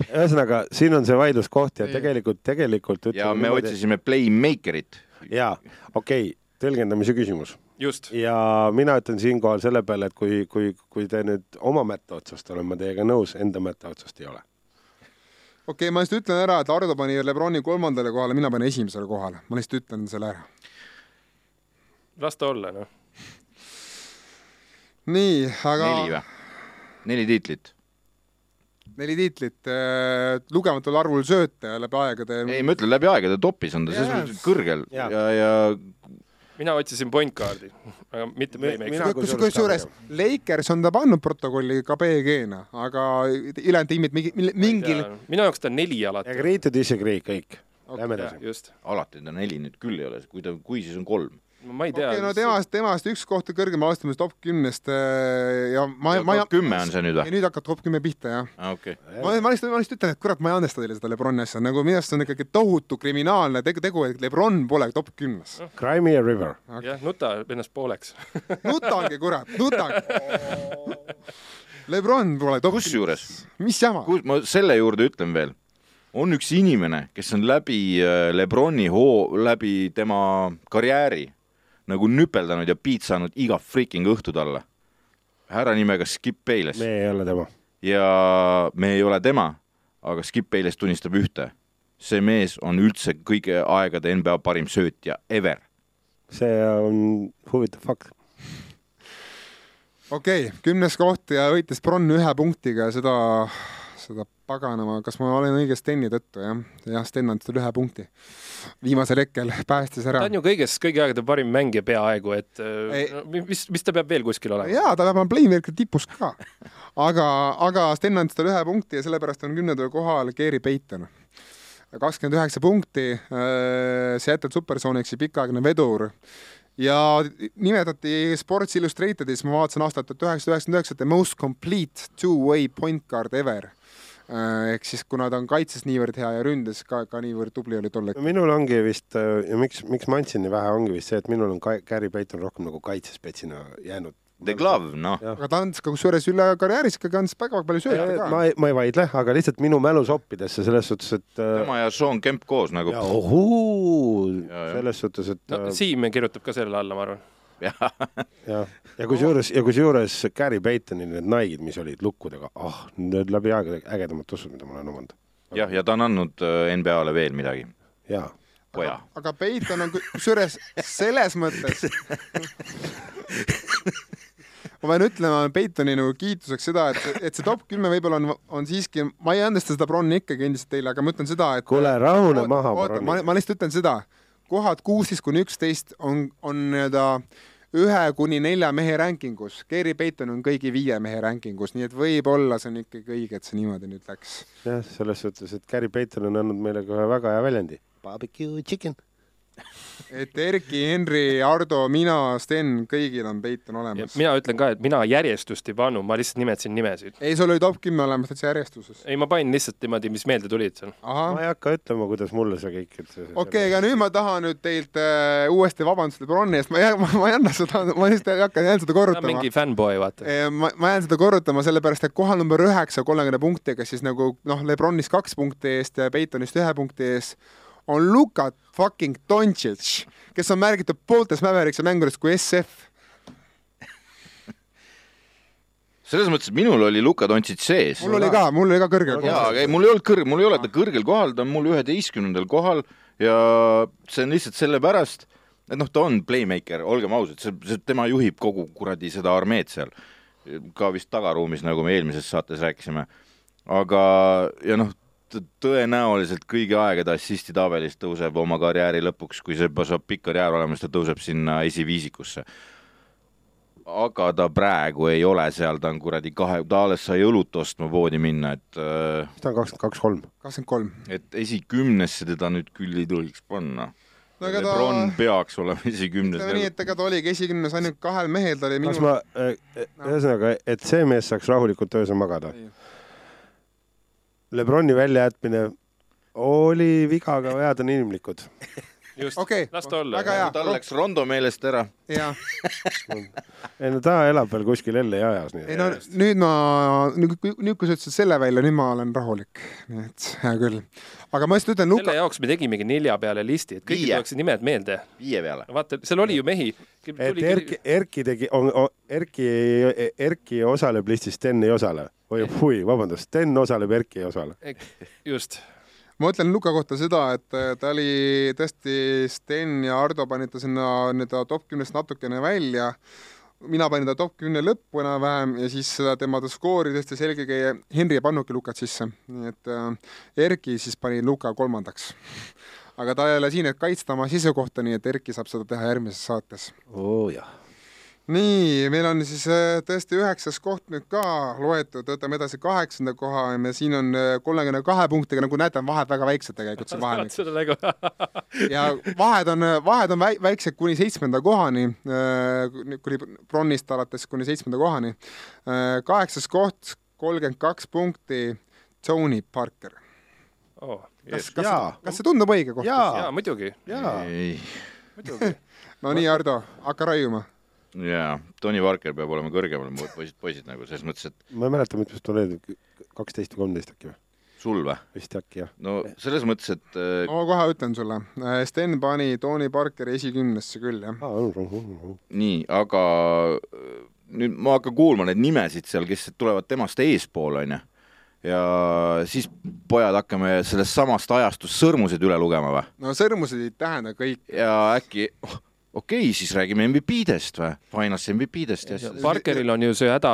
ühesõnaga, siin on see vaidluskoht ja Ei. tegelikult, tegelikult ja me otsisime playmaker'it. jaa, okei okay,, tõlgendamise küsimus just. ja mina ütlen siinkohal selle peale, et kui, kui, kui te nüüd oma mätta otsast olen ma teiega nõus, enda mätta otsast ei ole. okei okay,, ma lihtsalt ütlen ära, et Ardo pani Lebroni kolmandale kohale, mina panin esimesele kohale, ma lihtsalt ütlen selle ära. las ta olla, noh. nii, aga neli või? neli tiitlit. neli tiitlit äh,, lugematul arvul sööte läbi aegade. ei, ma ütlen, läbi aegade topis on ta, selles mõttes kõrgel Jaa. ja, ja mina otsisin point guard'i, aga mitte Mi- playmaker'i kusjuures Lakers on ta pannud protokolli ka BG-na, aga ülejäänud tiimid mingi, mingil, minu jaoks ta on neli alati. Agree to disagree, kõik okay,. Lähme edasi. just. alati ta neli nüüd küll ei ole, kui ta, kui siis on kolm. Ma ei tea okei, no temast, temast üks koht kõrgem astumis top kümnest äh, ja ma, ma top kümme on see nüüd ja või? nüüd hakkab top kümme pihta, jah. okei. ma, ma lihtsalt, ma lihtsalt ütlen, et kurat, ma ei andesta teile seda Lebroni asja, nagu minu arust see on ikkagi tohutu kriminaalne tegu, tegu, et Lebron pole top kümnes. Cry me a river. jah, nuta ennast pooleks. nutangi, kurat, nutangi. Lebron pole top. kusjuures, mis jama? kus ma selle juurde ütlen veel, on üks inimene, kes on läbi äh, Lebroni hoo, läbi tema karjääri nagu nüpeldanud ja piitsanud iga freaking õhtu talle. härra nimega Skip Bayless me ei ole tema. ja me ei ole tema, aga Skip Bayless tunnistab ühte. see mees on üldse kõige aegade NBA parim söötja ever. see on huvitav fakt. okei okay,, kümnes koht ja võitis Bronn ühe punktiga ja seda, seda paganama, kas ma olen õige Steni tõttu jah, jah, Sten andis ühe punkti. viimasel hetkel päästis ära ta on ju kõiges kõigi aegade parim mängija peaaegu, et Ei. äh, no, mis, mis ta peab veel kuskil olema? jaa, ta peab olema playmaker tipus ka. aga, aga Sten andis talle ühe punkti ja sellepärast on kümnendal kohal Gary Payton. kakskümmend üheksa punkti äh,, Seattle Supersonicsi pikaaegne vedur ja nimetati Sports Illustratedis, ma vaatasin aastat tuhat üheksasada üheksakümmend üheksa, the most complete two-way point guard ever. Ehk siis kuna ta on kaitses niivõrd hea ja ründes ka, ka niivõrd tubli oli tol hetkel. minul ongi vist äh, ja miks, miks ma andsin nii vähe, ongi vist see, et minul on Gary Payton rohkem nagu kaitsespetsina jäänud. The Glove, noh, aga ta andis ka kusjuures üle karjääris ikkagi andis väga palju sööte ka. ma ei, ma ei vaidle, aga lihtsalt minu mälu soppidesse selles suhtes, et äh, tema ja Sean Kemp koos nagu selles suhtes, et no äh, Siim kirjutab ka sellele alla, ma arvan. jah, jah, ja kusjuures ja kusjuures Gary Paytoni need naigid, mis olid lukkudega, ah, need läbi aegade ägedamad tossud, mida ma olen omanud. jah, ja ta on andnud äh, NBA-le veel midagi, jaa, poja. aga Peiton on ku- kusjuures selles mõttes ma pean ütlema Peitoni nagu kiituseks seda, et, et see top kümme võib-olla on, on siiski, ma ei andesta seda Bronni ikkagi endiselt teile, aga ma ütlen seda, et kuule, rahune oota, maha, oota, ma, Bronni. ma lihtsalt ütlen seda, kohad kuusteist kuni üksteist on, on nii-öelda ühe kuni nelja mehe rankingus, Gary Payton on kõigi viie mehe rankingus, nii et võib-olla see on ikkagi õige, et see niimoodi nüüd läks. jah, selles suhtes, et Gary Payton on andnud meile ka ühe väga hea väljendi. Barbecue chicken. Et Erki, Henri, Ardo, mina, Sten, kõigil on Payton olemas. mina ütlen ka, et mina järjestust ei pannud, ma lihtsalt nimetasin nimesid. ei, sul oli top kümme olemas täitsa järjestuses. ei, ma panin lihtsalt niimoodi, mis meelde tulid seal. ma, ei hakka ütlema, kuidas mulle see kõik, see okei, aga nüüd ma tahan nüüd teilt äh, uuesti vabandust Bronni eest, ma ei, ma, ma ei anna seda, ma lihtsalt ei hakka, jään seda korrutama mingi. fännboi, vaata. ma, ma jään seda korrutama, sellepärast et kohal number üheksa kolmekümne punktiga siis nagu noh, Lebronist kaks punkti eest ja Peitonist ühe punkti ees on Luka fucking Doncic, kes on märgitud pooltes Mäverikse mängudest kui SF. selles mõttes, et minul oli Luka Doncic sees. mul oli ka, mul oli ka kõrgel jaa, kohal aga ei, mul ei olnud kõrg, mul ei ole ta kõrgel kohal, ta on mul üheteistkümnendal kohal ja see on lihtsalt sellepärast, et noh, ta on playmaker, olgem ausad, see, tema juhib kogu kuradi seda armeed seal. ka vist tagaruumis, nagu me eelmises saates rääkisime. aga, ja noh, tõenäoliselt kõigi aegade assisti tabelis tõuseb oma karjääri lõpuks, kui see juba saab pikk karjäär olema, siis ta tõuseb sinna esiviisikusse aga ta praegu ei ole seal, ta on kuradi kahe, ta alles sai õlut ostma poodi minna, et äh, ta on kakskümmend kaks, kolm. kakskümmend kolm. et esikümnesse teda nüüd küll ei tohiks panna No ega ta- Lebron peaks olema esikümnes ütleme nii, et ega ta oligi esikümnes ainult kahel mehel, ta oli kas minul ma, ühesõnaga, et see mees saaks rahulikult öösel magada. Lebroni väljajätmine oli viga, aga vead on inimlikud. just Okei, las ta olla. tal läks Rondo meelest ära. ei no ta elab veel kuskil LA ajas, nii ei no nüüd ma, nüüd kui sa ütlesid selle välja, nüüd ma olen rahulik, nii et hea küll. aga ma lihtsalt ütlen, selle Luka, jaoks me tegimegi nelja peale listi, et kõigil tuleksid nimed meelde. viie peale. vaata, seal oli ju mehi. et Erki, Erki tegi, Erki, Erki osaleb listis, Sten ei osale. Või hui, vabandust, Sten osaleb, Erki ei osale. just, ma ütlen Luka kohta seda, et ta oli tõesti, Sten ja Ardo panid ta sinna nii-öelda top kümnest natukene välja mina panin ta top kümne lõppu enam-vähem ja siis seda tema ta skoori tõstis eelkõige Henri ei pannudki Lukat sisse, nii et äh, Erki siis pani Luka kolmandaks. aga ta ei ole siin, et kaitsta oma seisukohta, nii et Erki saab seda teha järgmises saates. oo jah. nii, meil on siis äh, tõesti üheksas koht nüüd ka loetud, võtame edasi kaheksanda koha ja siin on äh, kolmekümne kahe punktiga, nagu näete, on vahed väga väiksed tegelikult see vahemik. nagu ja vahed on, vahed on väi- väiksed kuni seitsmenda kohani, kuni Bronnist alates kuni seitsmenda kohani. kaheksas koht, kolmkümmend kaks punkti, Tony Parker. oh,. kas, kas kas see tundub õige koht? Jaa. muidugi, muidugi. no nii, Ardo, hakka raiuma. jaa, Tony Parker peab olema kõrgemal, mu poisid, poisid nagu selles mõttes, et ma ei mäleta, mitmes ta oli, kaksteist või kolmteist äkki või? sul või? vist äkki jah. no selles mõttes, et äh, ma kohe ütlen sulle, Sten pani Tony Parkeri esikümnesse küll, jah. nii, aga äh, nüüd ma hakkan kuulma neid nimesid seal, kes tulevad temast eespool, onju. ja siis pojad hakkame sellest samast ajastust sõrmuseid üle lugema või? no sõrmused ei tähenda kõik. ja äkki, okei okay,, siis räägime MVP-dest või? Finals MVP-dest Parkeril on ju see häda,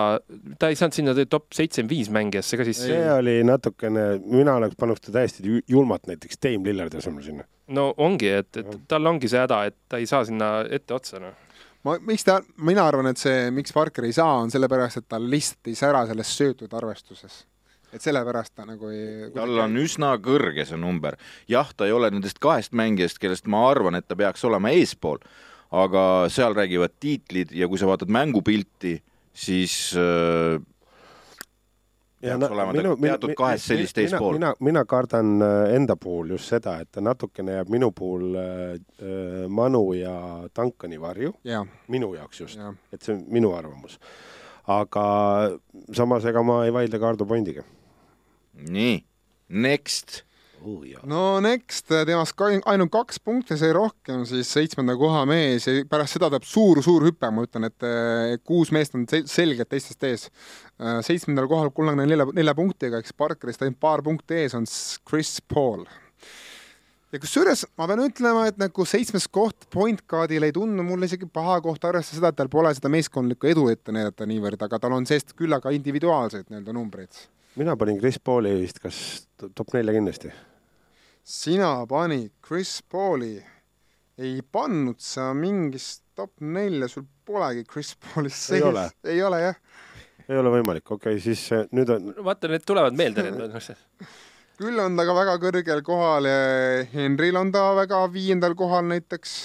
ta ei saanud sinna top seitsekümmend viis mängijasse ka sisse. see oli natukene, mina oleks pannud ta täiesti ju- julmalt näiteks Dame Lillardi asemel sinna. no ongi, et, et tal ongi see häda, et ta ei saa sinna etteotsa, noh. ma, miks ta, mina arvan, et see, miks Parker ei saa, on sellepärast, et ta lihtsalt ei sära selles söötud arvestuses. et sellepärast ta nagu ei. tal on üsna kõrge see number. jah, ta ei ole nendest kahest mängijast, kellest ma arvan, et ta peaks olema eespool, aga seal räägivad tiitlid ja kui sa vaatad mängupilti, siis äh, peaks olema ta teatud kahest sellist eespool. mina, mina kardan äh, enda puhul just seda, et ta natukene jääb minu puhul äh, äh, Manu ja Duncani varju, jah, minu jaoks just, jah. et see on minu arvamus. aga samas, ega ma ei vaidle ka Ardo Pondiga nii, next. oh,. no next, temast ka ainult kaks punkti sai rohkem, siis seitsmenda koha mees ja pärast seda tuleb suur-suur hüpe, ma ütlen, et eh, kuus meest on sel- selgelt teistest ees. seitsmendal kohal kolmekümne nelja, nelja punktiga, eks Parkerist ainult paar punkti ees on Chris Paul. ja kusjuures ma pean ütlema, et nagu seitsmes koht point guard'il ei tundu mulle isegi paha koht, arvestades seda, et tal pole seda meeskondlikku edu ette näidata niivõrd, aga tal on seest küll aga individuaalseid nii-öelda numbreid mina panin Chris Pauli vist kas to- top nelja kindlasti. Sina panid Chris Pauli, ei pannud sa mingist top nelja, sul polegi Chris Paulist Ei sees ole?. ei ole jah, ei ole võimalik, okei okay,, siis äh, nüüd on, vaata, need tulevad meelde, need. küll on ta ka väga kõrgel kohal Henril on ta väga viiendal kohal näiteks,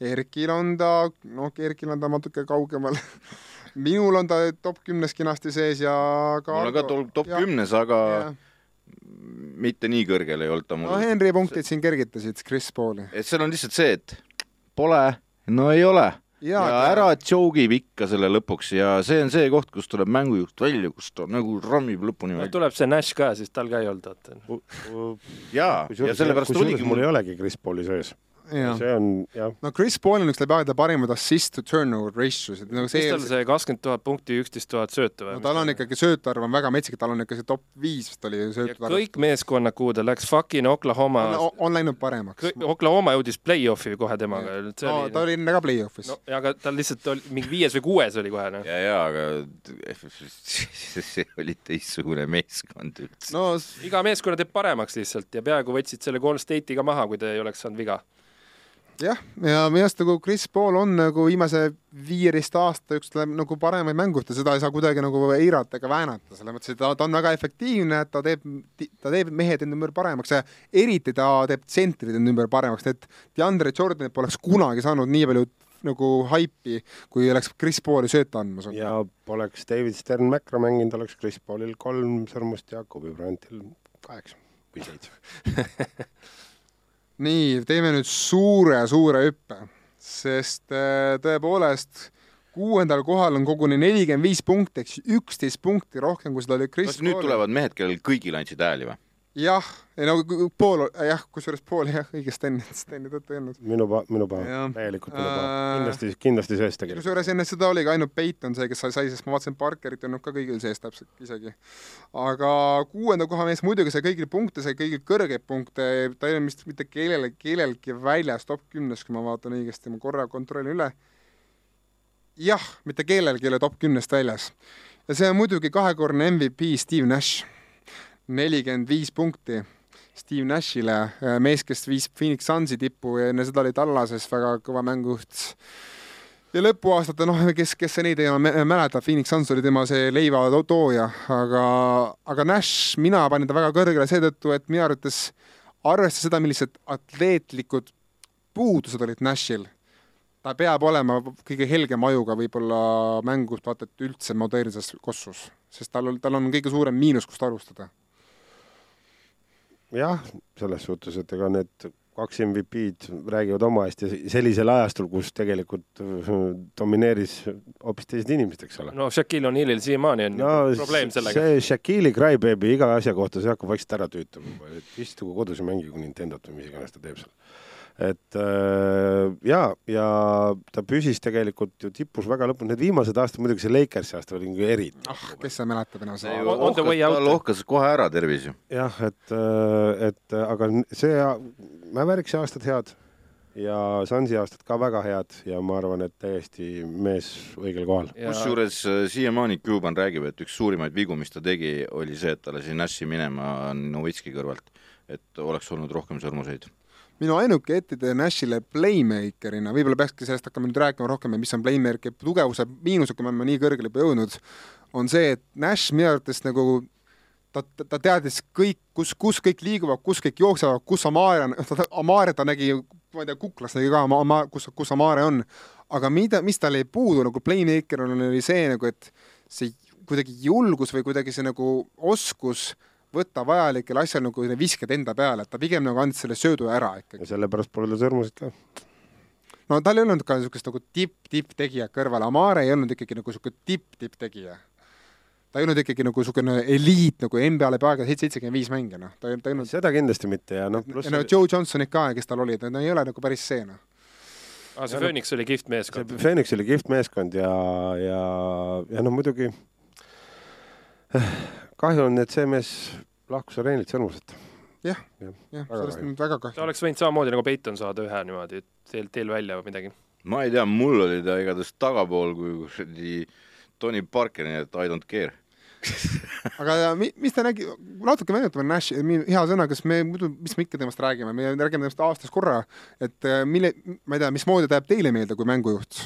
Erkil on ta, noh, Erkil on ta natuke kaugemal minul on ta top kümnes kenasti sees ja ka mul on ka top, kümnes, aga jah. Mitte nii kõrgel ei olnud ta mul no Henri punktid siin kergitasid Chris Pauli. et seal on lihtsalt see, et pole, no ei ole. ja, ja ära joke'ib ikka selle lõpuks ja see on see koht, kus tuleb mängujuht välja, kus ta nagu rammib lõpuni välja. tuleb see Nash ka, siis tal ka ei olnud, vaata. jaa, ja sellepärast oligi mul ei olegi Chris Pauli sees. See on jah, no Chris Paul on üks läbi aegade parimad assist to turnover ratio'sid, nagu mis see tal see kakskümmend tuhat punkti, üksteist tuhat söötu või no tal on? ikkagi söötarv on väga metsik, tal on ikka see top viis vist oli ja söötarv. kõik meeskonnad, kuhu ta läks, fucking Oklahoma, on, on läinud paremaks. Oklahoma jõudis play-off'i kohe temaga. no ta oli enne ka play-off'is no ja aga tal lihtsalt oli mingi viies või kuues oli kohe noh. ja, ja aga see oli teistsugune meeskond üldse. no iga meeskonna teeb paremaks lihtsalt ja peaaegu võtsid selle Golden State'i ka maha, kui ta ei oleks saanud viga. jah, ja minu arust nagu Chris Paul on nagu viimase viieteist aasta üks nagu paremaid mängujuhte, seda ei saa kuidagi nagu eirata ega väänata, selles mõttes, et ta, ta on väga efektiivne, ta teeb, ta teeb mehed enda ümber paremaks ja eriti ta teeb tsentrid enda ümber paremaks, et DeAndre Jordanit poleks kunagi saanud nii palju nagu haipi, kui oleks Chris Pauli sööta andmas olnud. ja poleks David Stern Mäkra mänginud, oleks Chris Paulil kolm sõrmust ja Kobe Bryantil kaheksa või seitse. nii, teeme nüüd suure-suure hüppe, sest äh, tõepoolest kuuendal kohal on koguni nelikümmend viis punkti ehk siis üksteist punkti rohkem, kui seda oli Chris kas nüüd tulevad mehed, kellel kõigil andsid hääli või? jah, ei no pool, jah, kusjuures pool jah, õige Sten, Steni tõttu ei olnud. minu pa-, minu paha täielikult minu paha, Äh, kindlasti, kindlasti sees tegelikult. kusjuures enne seda oligi ainult Peyton see, kes sai, sai, sest ma vaatasin, Parkerit ei olnud ka kõigil sees täpselt isegi. aga kuuenda koha mees muidugi sai kõigil punkte, sai kõigil kõrgeid punkte, ta ei olnud vist mitte kellele, kellelgi väljas top kümnes, kui ma vaatan õigesti, ma korra kontrollin üle. jah, mitte kellelgi ei ole top kümnest väljas. ja see on muidugi kahekordne MVP Steve Nash, nelikümmend viis punkti Steve Nashile, mees, kes viis Phoenix Sunsi tippu ja enne seda oli Tallases väga kõva mängujuht ja lõpuaastate, noh, kes, kes neid ei mä- mäleta, Phoenix Suns oli tema see leivatooja, aga, aga Nash, mina panin ta väga kõrgele seetõttu, et minu arvates arvestades seda, millised atleetlikud puudused olid Nashil, ta peab olema kõige helgema ajuga võib-olla mängus, vaata et üldse modernsses kossus, sest tal on, tal on kõige suurem miinus, kust alustada. jah, selles suhtes, et ega need kaks MVP-d räägivad oma eest ja sellisel ajastul, kus tegelikult äh, domineeris hoopis teised inimesed, eks ole. no Shaquille O'Nealil siiamaani on no, probleem sellega. see Shaquille'i crybaby iga asja kohta, see hakkab vaikselt ära tüütama juba, et istugu kodus ja mängigu Nintendot või mis iganes ta teeb seal et äh, ja, ja ta püsis tegelikult ju tipus väga lõpuni, need viimased aastad, muidugi see Lakersi aasta oli nagu eriti. ah, kes seda mäletab enam seda. ta lohkas kohe ära tervis ju. jah, et, äh, et aga see, Mäveriksi aastad head ja Sansi aastad ka väga head ja ma arvan, et täiesti mees õigel kohal ja.... kusjuures äh, siiamaani Cuban räägib, et üks suurimaid vigu, mis ta tegi, oli see, et ta lasi Nashi minema Novitski kõrvalt, et oleks olnud rohkem sõrmuseid minu ainuke ettitee Nashile playmaker'ina, võib-olla peakski sellest hakkama nüüd rääkima rohkem, mis on playmaker'i tugevuse miinused, kui me oleme nii kõrgele juba jõudnud, on see, et Nash minu arvates nagu ta, ta teadis kõik, kus, kus kõik liiguvad, kus kõik jooksevad, kus Amare on, Amare ta nägi, ma ei tea, kuklas nägi ka, kus, kus Amare on, aga mida, mis tal jäi puudu nagu playmaker'il oli see nagu, et see kuidagi julgus või kuidagi see nagu oskus äh, võtta vajalikel asjal nagu viskad enda peale, et ta pigem nagu andis selle söödu ära ikkagi. ja sellepärast pole tal sõrmusid ka. no tal ei olnud ka niisugust nagu tipp-tipptegijat kõrval, Amare ei olnud ikkagi nagu niisugune tipp-tipptegija. ta ei olnud ikkagi nagu niisugune eliit nagu NBA-le peaaegu seitse, seitsekümmend viis mängija, noh, ta ei, ta ei olnud seda kindlasti mitte ja noh, pluss ja no Joe Johnsonid ka, kes tal olid, need ei ole nagu päris see, noh ah,. see Phoenix oli kihvt meeskond. Phoenix oli kihvt meeskond ja, ja, ja noh, muidugi kahju on, et see mees lahkus areenilt sõrmuseta. jah, jah, jah, sellest on väga kahju. ta oleks võinud samamoodi nagu Peiton saada ühe niimoodi teel, teel välja või midagi. ma ei tea, mul oli ta igatahes tagapool kui kuradi Tony Parker, nii et I don't care aga mi, mis ta nägi, natuke meenutame Nashi, hea sõna, kas me muidu, mis me ikka temast räägime, me räägime temast aastas korra, et äh, mille, ma ei tea, mismoodi ta jääb teile meelde kui mängujuht?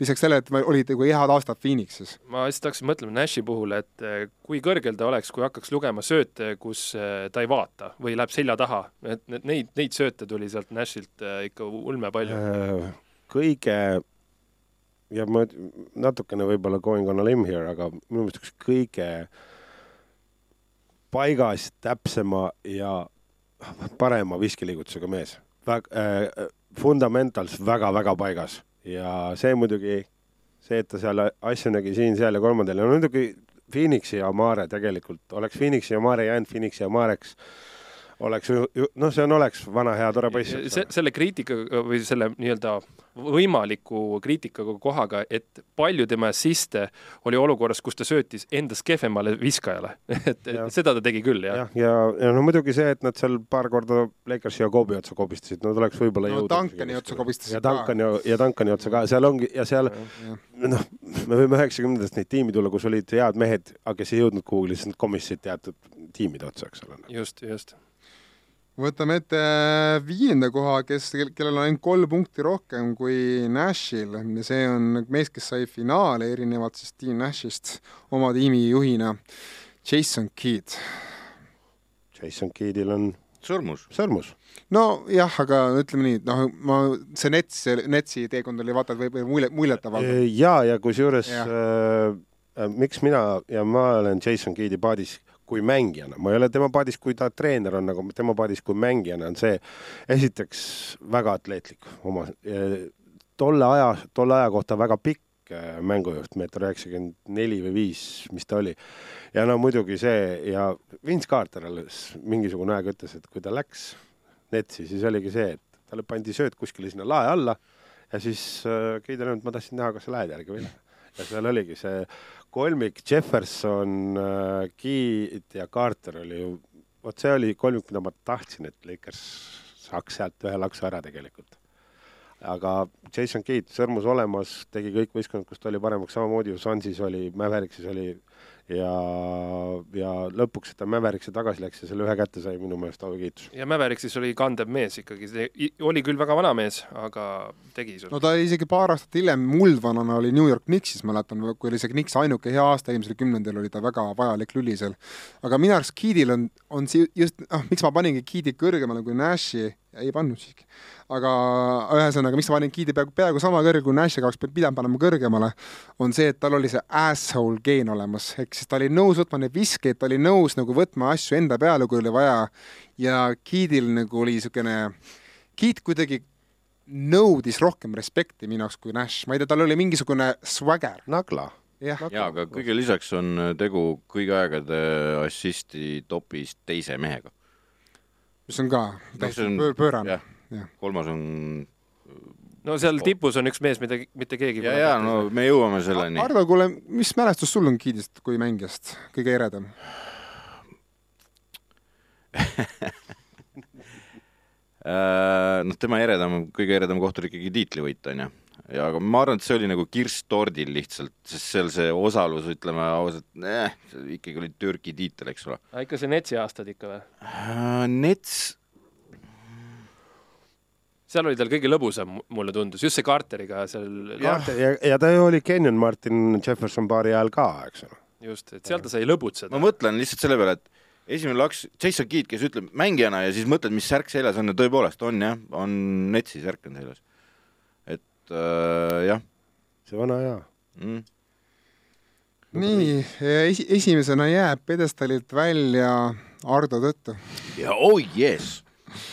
Lisaks sellele, et olid nagu head aastad Phoenixis. ma lihtsalt hakkasin mõtlema Nashi puhul, et eh, kui kõrgel ta oleks, kui hakkaks lugema sööte, kus eh, ta ei vaata või läheb selja taha, et neid, neid sööte tuli sealt Nashilt eh, ikka ulme palju. Äh, kõige ja ma natukene võib-olla going on a limb here, aga minu meelest üks kõige paigas, täpsema ja parema viskiliigutusega mees. väga äh,, fundamentals väga-väga paigas ja see muidugi, see, et ta seal asju nägi siin-seal ja kolmandal ja no muidugi Phoenixi ja Mare tegelikult, oleks Phoenixi ja Mare jäänud Phoenixi ja Mareks oleks noh, see on, oleks vana hea tore poiss. Se, selle kriitika või selle nii-öelda võimaliku kriitikaga kohaga, et palju tema assiste oli olukorras, kus ta söötis endast kehvemale viskajale et, et seda ta tegi küll, jah. jah, ja, ja, ja no muidugi see, et nad seal paar korda Lakersi ja Kobe otsa kobistasid, nad oleks võib-olla no, jõudnud. Duncani otsa kobistasid ja Duncani ja, ja Duncani otsa ka, seal ongi ja seal noh, me võime üheksakümnendatest neid tiimi tulla, kus olid head mehed, aga kes ei jõudnud kuhugi, lihtsalt nad komistasid teatud tiimide otsa, eks ole. just, just võtame ette viienda koha, kes, kellel on ainult kolm punkti rohkem kui Nashil ja see on mees, kes sai finaali erinevalt siis Team Nashist oma tiimi juhina, Jason Kidd. Jason Kiddil on sõrmus, sõrmus. nojah, aga ütleme nii, noh, ma, see Nets, Netsi teekond oli vaata võib mulje, muljetavaldav. ja, ja kusjuures äh, äh, miks mina ja ma olen Jason Kiidi paadis kui mängijana, ma ei ole tema paadis, kui ta treener on, aga tema paadis kui mängijana on see esiteks väga atleetlik oma tolle aja, tolle aja kohta väga pikk äh, mängujuht, meeter üheksakümmend neli või viis, mis ta oli. ja no muidugi see ja Vince Carter alles mingisugune aeg ütles, et kui ta läks Netsi, siis oligi see, et talle pandi sööt kuskile sinna lae alla ja siis äh, Keidel öelnud, ma tahtsin näha, kas sa lähed järgi või ei lähe. Ja seal oligi see kolmik Jefferson, äh, Keat ja Carter oli ju, vot see oli kolmik, mida ma tahtsin, et Lakers saaks sealt ühe laksu ära tegelikult. aga Jason Keat, sõrmus olemas, tegi kõik võistkonnad, kus ta oli paremaks, samamoodi ju Sunsis oli, Mavericsis oli ja, ja lõpuks ta Mäverikse tagasi läks ja selle ühe kätte sai minu meelest aukiitus. ja Mäveriksis oli kandev mees ikkagi, oli küll väga vana mees, aga tegi sul. no ta isegi paar aastat hiljem muldvanana oli New York Knicksis, mäletan, kui oli see Knicks ainuke hea aasta eelmisel kümnendil, oli ta väga vajalik lüli seal. aga minu arust Keedil on, on si-, just, ah, miks ma paningi Keedi kõrgemale kui Nashi, ei pannud siiski aga ühesõnaga, miks ma panin Keedi peaaegu, peaaegu sama kõrge kui Nashi, aga oleks pidanud panema kõrgemale, on see, et tal oli see asshole geen olemas, ehk siis ta oli nõus võtma neid viskeid, ta oli nõus nagu võtma asju enda peale, kui oli vaja, ja Keedil nagu oli niisugune Kiit kuidagi nõudis rohkem respekti minu jaoks kui Nash, ma ei tea, tal oli mingisugune swagger, Nagla. jah. jaa, aga kõige lisaks on tegu kõigi aegade assisti topis teise mehega. Mis on ka see täiesti on- pöör- pöörane kolmas on no seal tipus on üks mees, mida mitte keegi ja, ja no me jõuame selleni. Ardo, kuule, mis mälestus sul on Kiidist kui mängijast kõige eredam? Äh, noh, tema eredam, kõige eredam koht oli ikkagi tiitlivõit, onju. Ja aga ma arvan, et see oli nagu kirss tordil lihtsalt, sest seal see osalus, ütleme ausalt, eh, see ikkagi oli Türgi tiitel, eks ole. aga ikka see Netsi aastad ikka või? Nets, seal oli tal kõige lõbusam, mulle tundus, just see Carteriga seal, Jah. ja, ja ta ju oli Kenyon Martin Jefferson baari ajal ka, eks ole. just, et seal ta sai lõbutseda ma. mõtlen lihtsalt selle peale, et esimene laks, Jason Keat, kes ütleb mängijana ja siis mõtled, mis särk seljas on ja tõepoolest on jah, on Netsi särk on seljas. Et äh, jah see vana hea. mm.. nii, esi-, esimesena jääb pjedestaalilt välja Ardo Tõttu. ja oh yes,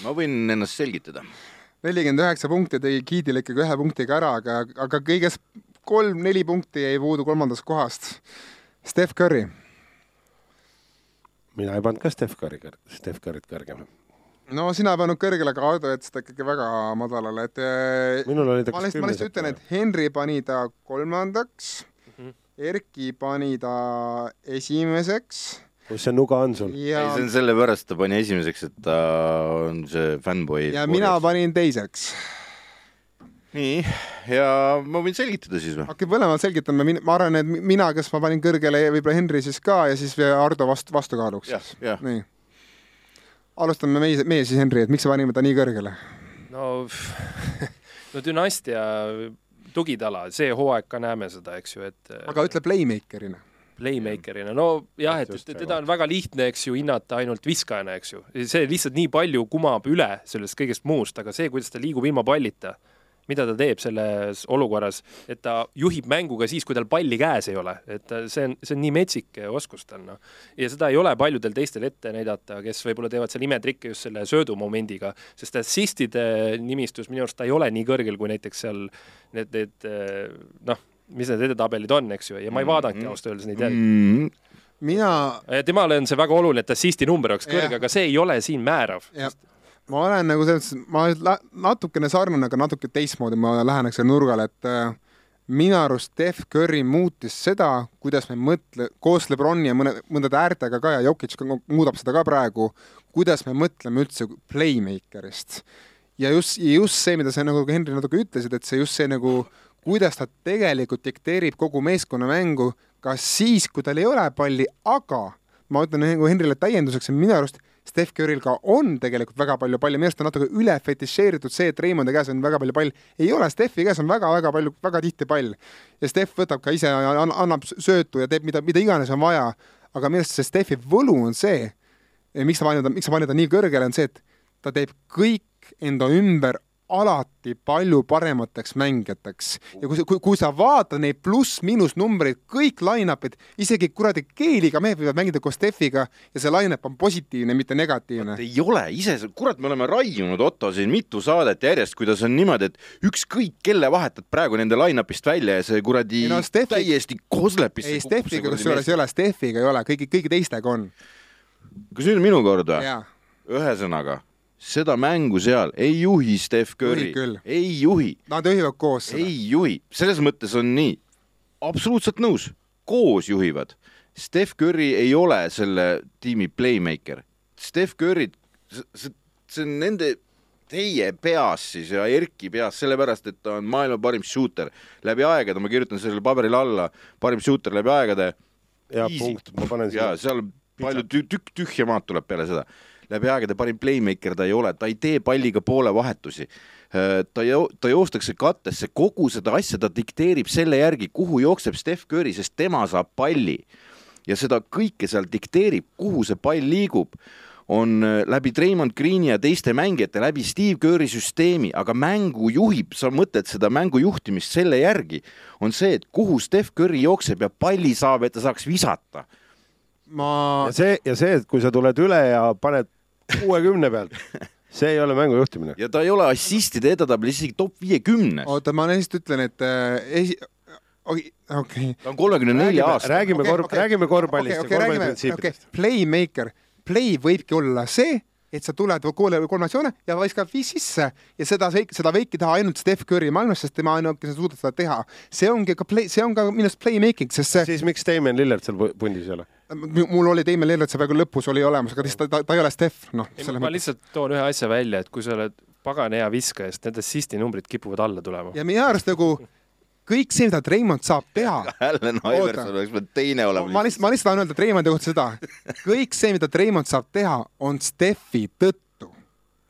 ma võin ennast selgitada. nelikümmend üheksa punkti tegi Kiidile ikkagi ühe punktiga ära, aga, aga kõigest kolm-neli punkti jäi puudu kolmandast kohast. Steph Curry, mina ei pannud ka Steph Curry, Steph Curry't kõrgemale. No sina ei pannud kõrgele, aga Ardo jättis ta ikkagi väga madalale, et äh, minul oli ta ma lihtsalt, ma lihtsalt ütlen, et Henry pani ta kolmandaks mm, -hmm. Erki pani ta esimeseks kus see nuga on sul? ei, ja see on, sellepärast ta pani esimeseks, et ta on see fännboi. ja mina panin teiseks. nii, ja ma võin selgitada siis või? hakkab mõlemad selgitama, ma arvan, et mi- mina, kes ma panin kõrgele, võib-olla Henry siis ka ja siis Ardo vastu, vastukaaluks jah, jah. Alustame meie, meie siis Henry, et miks me panime ta nii kõrgele? no, no dünastia tugitala, see hooaeg ka näeme seda, eks ju, et aga ütle playmaker'ina. playmaker'ina, no jah, et teda on väga lihtne, eks ju, hinnata ainult viskajana, eks ju. see lihtsalt nii palju kumab üle sellest kõigest muust, aga see, kuidas ta liigub ilma pallita, mida ta teeb selles olukorras, et ta juhib mängu ka siis, kui tal palli käes ei ole, et ta- see on, see on nii metsik oskus tal, noh. ja seda ei ole paljudel teistel ette näidata, kes võib-olla teevad seal imetrikke just selle söödumomendiga, sest assistide nimistus minu arust ta ei ole nii kõrgel kui näiteks seal need, need eh, noh, mis need edetabelid on, eks ju, ja ma ei vaadanudki ausalt öeldes neid järgi. Mm. mina, Ja temale on see väga oluline, et assisti number oleks kõrge, aga see ei ole siin määrav. Ma olen nagu selles mõttes, ma natukene sarnane, aga natuke teistmoodi ma läheneks selle nurgale, et äh, minu arust Steph Curry muutis seda, kuidas me mõtle, koos Lebroni ja mõne, mõndade äärtega ka ja Jokic muudab seda ka praegu, kuidas me mõtleme üldse playmaker'ist. ja just, just see, mida sa nagu Henri natuke ütlesid, et see just see nagu, kuidas ta tegelikult dikteerib kogu meeskonna mängu, ka siis, kui tal ei ole palli, aga ma ütlen nagu Henrile täienduseks, et minu arust Steph Curry'l ka on tegelikult väga palju palli, minu arust on natuke üle fetišeeritud see, et Reimondi käes on väga palju pall. ei ole, Steffi käes on väga-väga palju, väga tihti pall. ja Steff võtab ka ise, annab söötu ja teeb mida, mida iganes on vaja. aga minu arust see Steffi võlu on see, miks ta paneb, miks ta paneb ta nii kõrgele, on see, et ta teeb kõik enda ümber alati palju paremateks mängijateks ja kui sa, kui, kui sa vaatad neid pluss-miinus numbreid, kõik line-up'id, isegi kuradi Keeliga mehed võivad mängida koos Steffiga ja see line-up on positiivne, mitte negatiivne. ei ole ise, kurat, me oleme raiunud Otto siin mitu saadet järjest, kuidas on niimoodi, et ükskõik kelle vahetad praegu nende line-up'ist välja ja see kuradi no Steffi- täiesti koslebisse ei, Steffiga kusjuures ei ole, Steffiga ei ole, kõigi, kõigi teistega on. kas nüüd on minu kord või? ühesõnaga, seda mängu seal ei juhi Steph Curry ei juhi, nad juhivad koos seda. ei juhi, selles mõttes on nii, absoluutselt nõus, koos juhivad. Steph Curry ei ole selle tiimi playmaker. Steph Curry, see, see on nende, teie peas siis ja Erki peas, sellepärast et ta on maailma parim shooter läbi aegade, ma kirjutan sellele paberile alla, parim shooter läbi aegade ja Easy. punkt, ma panen ja siia. seal palju tü- tükk tühja maad tuleb peale seda. Läbi aegade parim playmaker ta ei ole, ta ei tee palliga poole vahetusi. ta jo-, ta joostakse kattesse, kogu seda asja ta dikteerib selle järgi, kuhu jookseb Steph Curry, sest tema saab palli. ja seda kõike seal dikteerib, kuhu see pall liigub on äh, läbi Draymond Greeni ja teiste mängijate, läbi Steve Curry süsteemi, aga mängu juhib, sa mõtled seda mängu juhtimist selle järgi, on see, et kuhu Steph Curry jookseb ja palli saab, et ta saaks visata ma ja see, ja see, et kui sa tuled üle ja paned kuuekümne pealt, see ei ole mängu juhtimine. ja ta ei ole assistide edetabelis isegi top viiekümnes. oota, ma lihtsalt ütlen, et äh, esi-, okei, okei. ta on kolmekümne nelja räägime, aastane. räägime Okei, korv-, okei. räägime korvpallist okei, ja okei, räägime, okei korvpalliprintsiipidest., playmaker, play võibki olla see, et sa tuled kooli kolmatsioone ja viskad viis sisse ja seda, seda võibki teha ainult Steph Curry maailmas, sest tema ainukene suudab seda teha. see ongi ka play, see on ka minu arust playmaking, sest see, siis miks Damien Lillard seal pu- pundis ei ole? Mul oli Damien Lillard seal praegu lõpus oli olemas, aga ta, ta, ta ei ole Steph, noh, ma lihtsalt toon ühe asja välja, et kui sa oled pagana hea viskaja, siis need assisti numbrid kipuvad alla tulema. ja minu arust nagu kõik see, mida Treimond saab teha Allan Iverson oleks pidanud teine olema. ma lihtsalt, ma lihtsalt tahan öelda Treimondi kohta seda, kõik see, mida Treimond saab teha, on Steffi tõttu.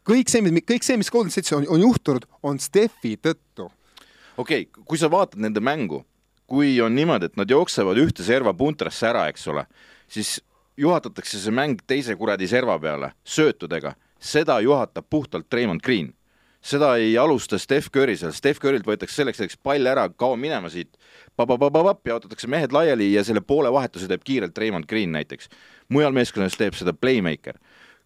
kõik see, kõik see, mis Golden State'is on, on juhtunud, on Steffi tõttu. okei okay,, kui sa vaatad nende mängu, kui on niimoodi, et nad jooksevad ühte serva puntrasse ära, eks ole, siis juhatatakse see mäng teise kuradi serva peale söötudega, seda juhatab puhtalt Raymond Green. seda ei alusta Steph Curry seal, Steph Currylt võetakse selleks hetkeks pall ära, kao minema siit, jaotatakse mehed laiali ja selle poole vahetuse teeb kiirelt Raymond Green näiteks. mujal meeskonnas teeb seda playmaker.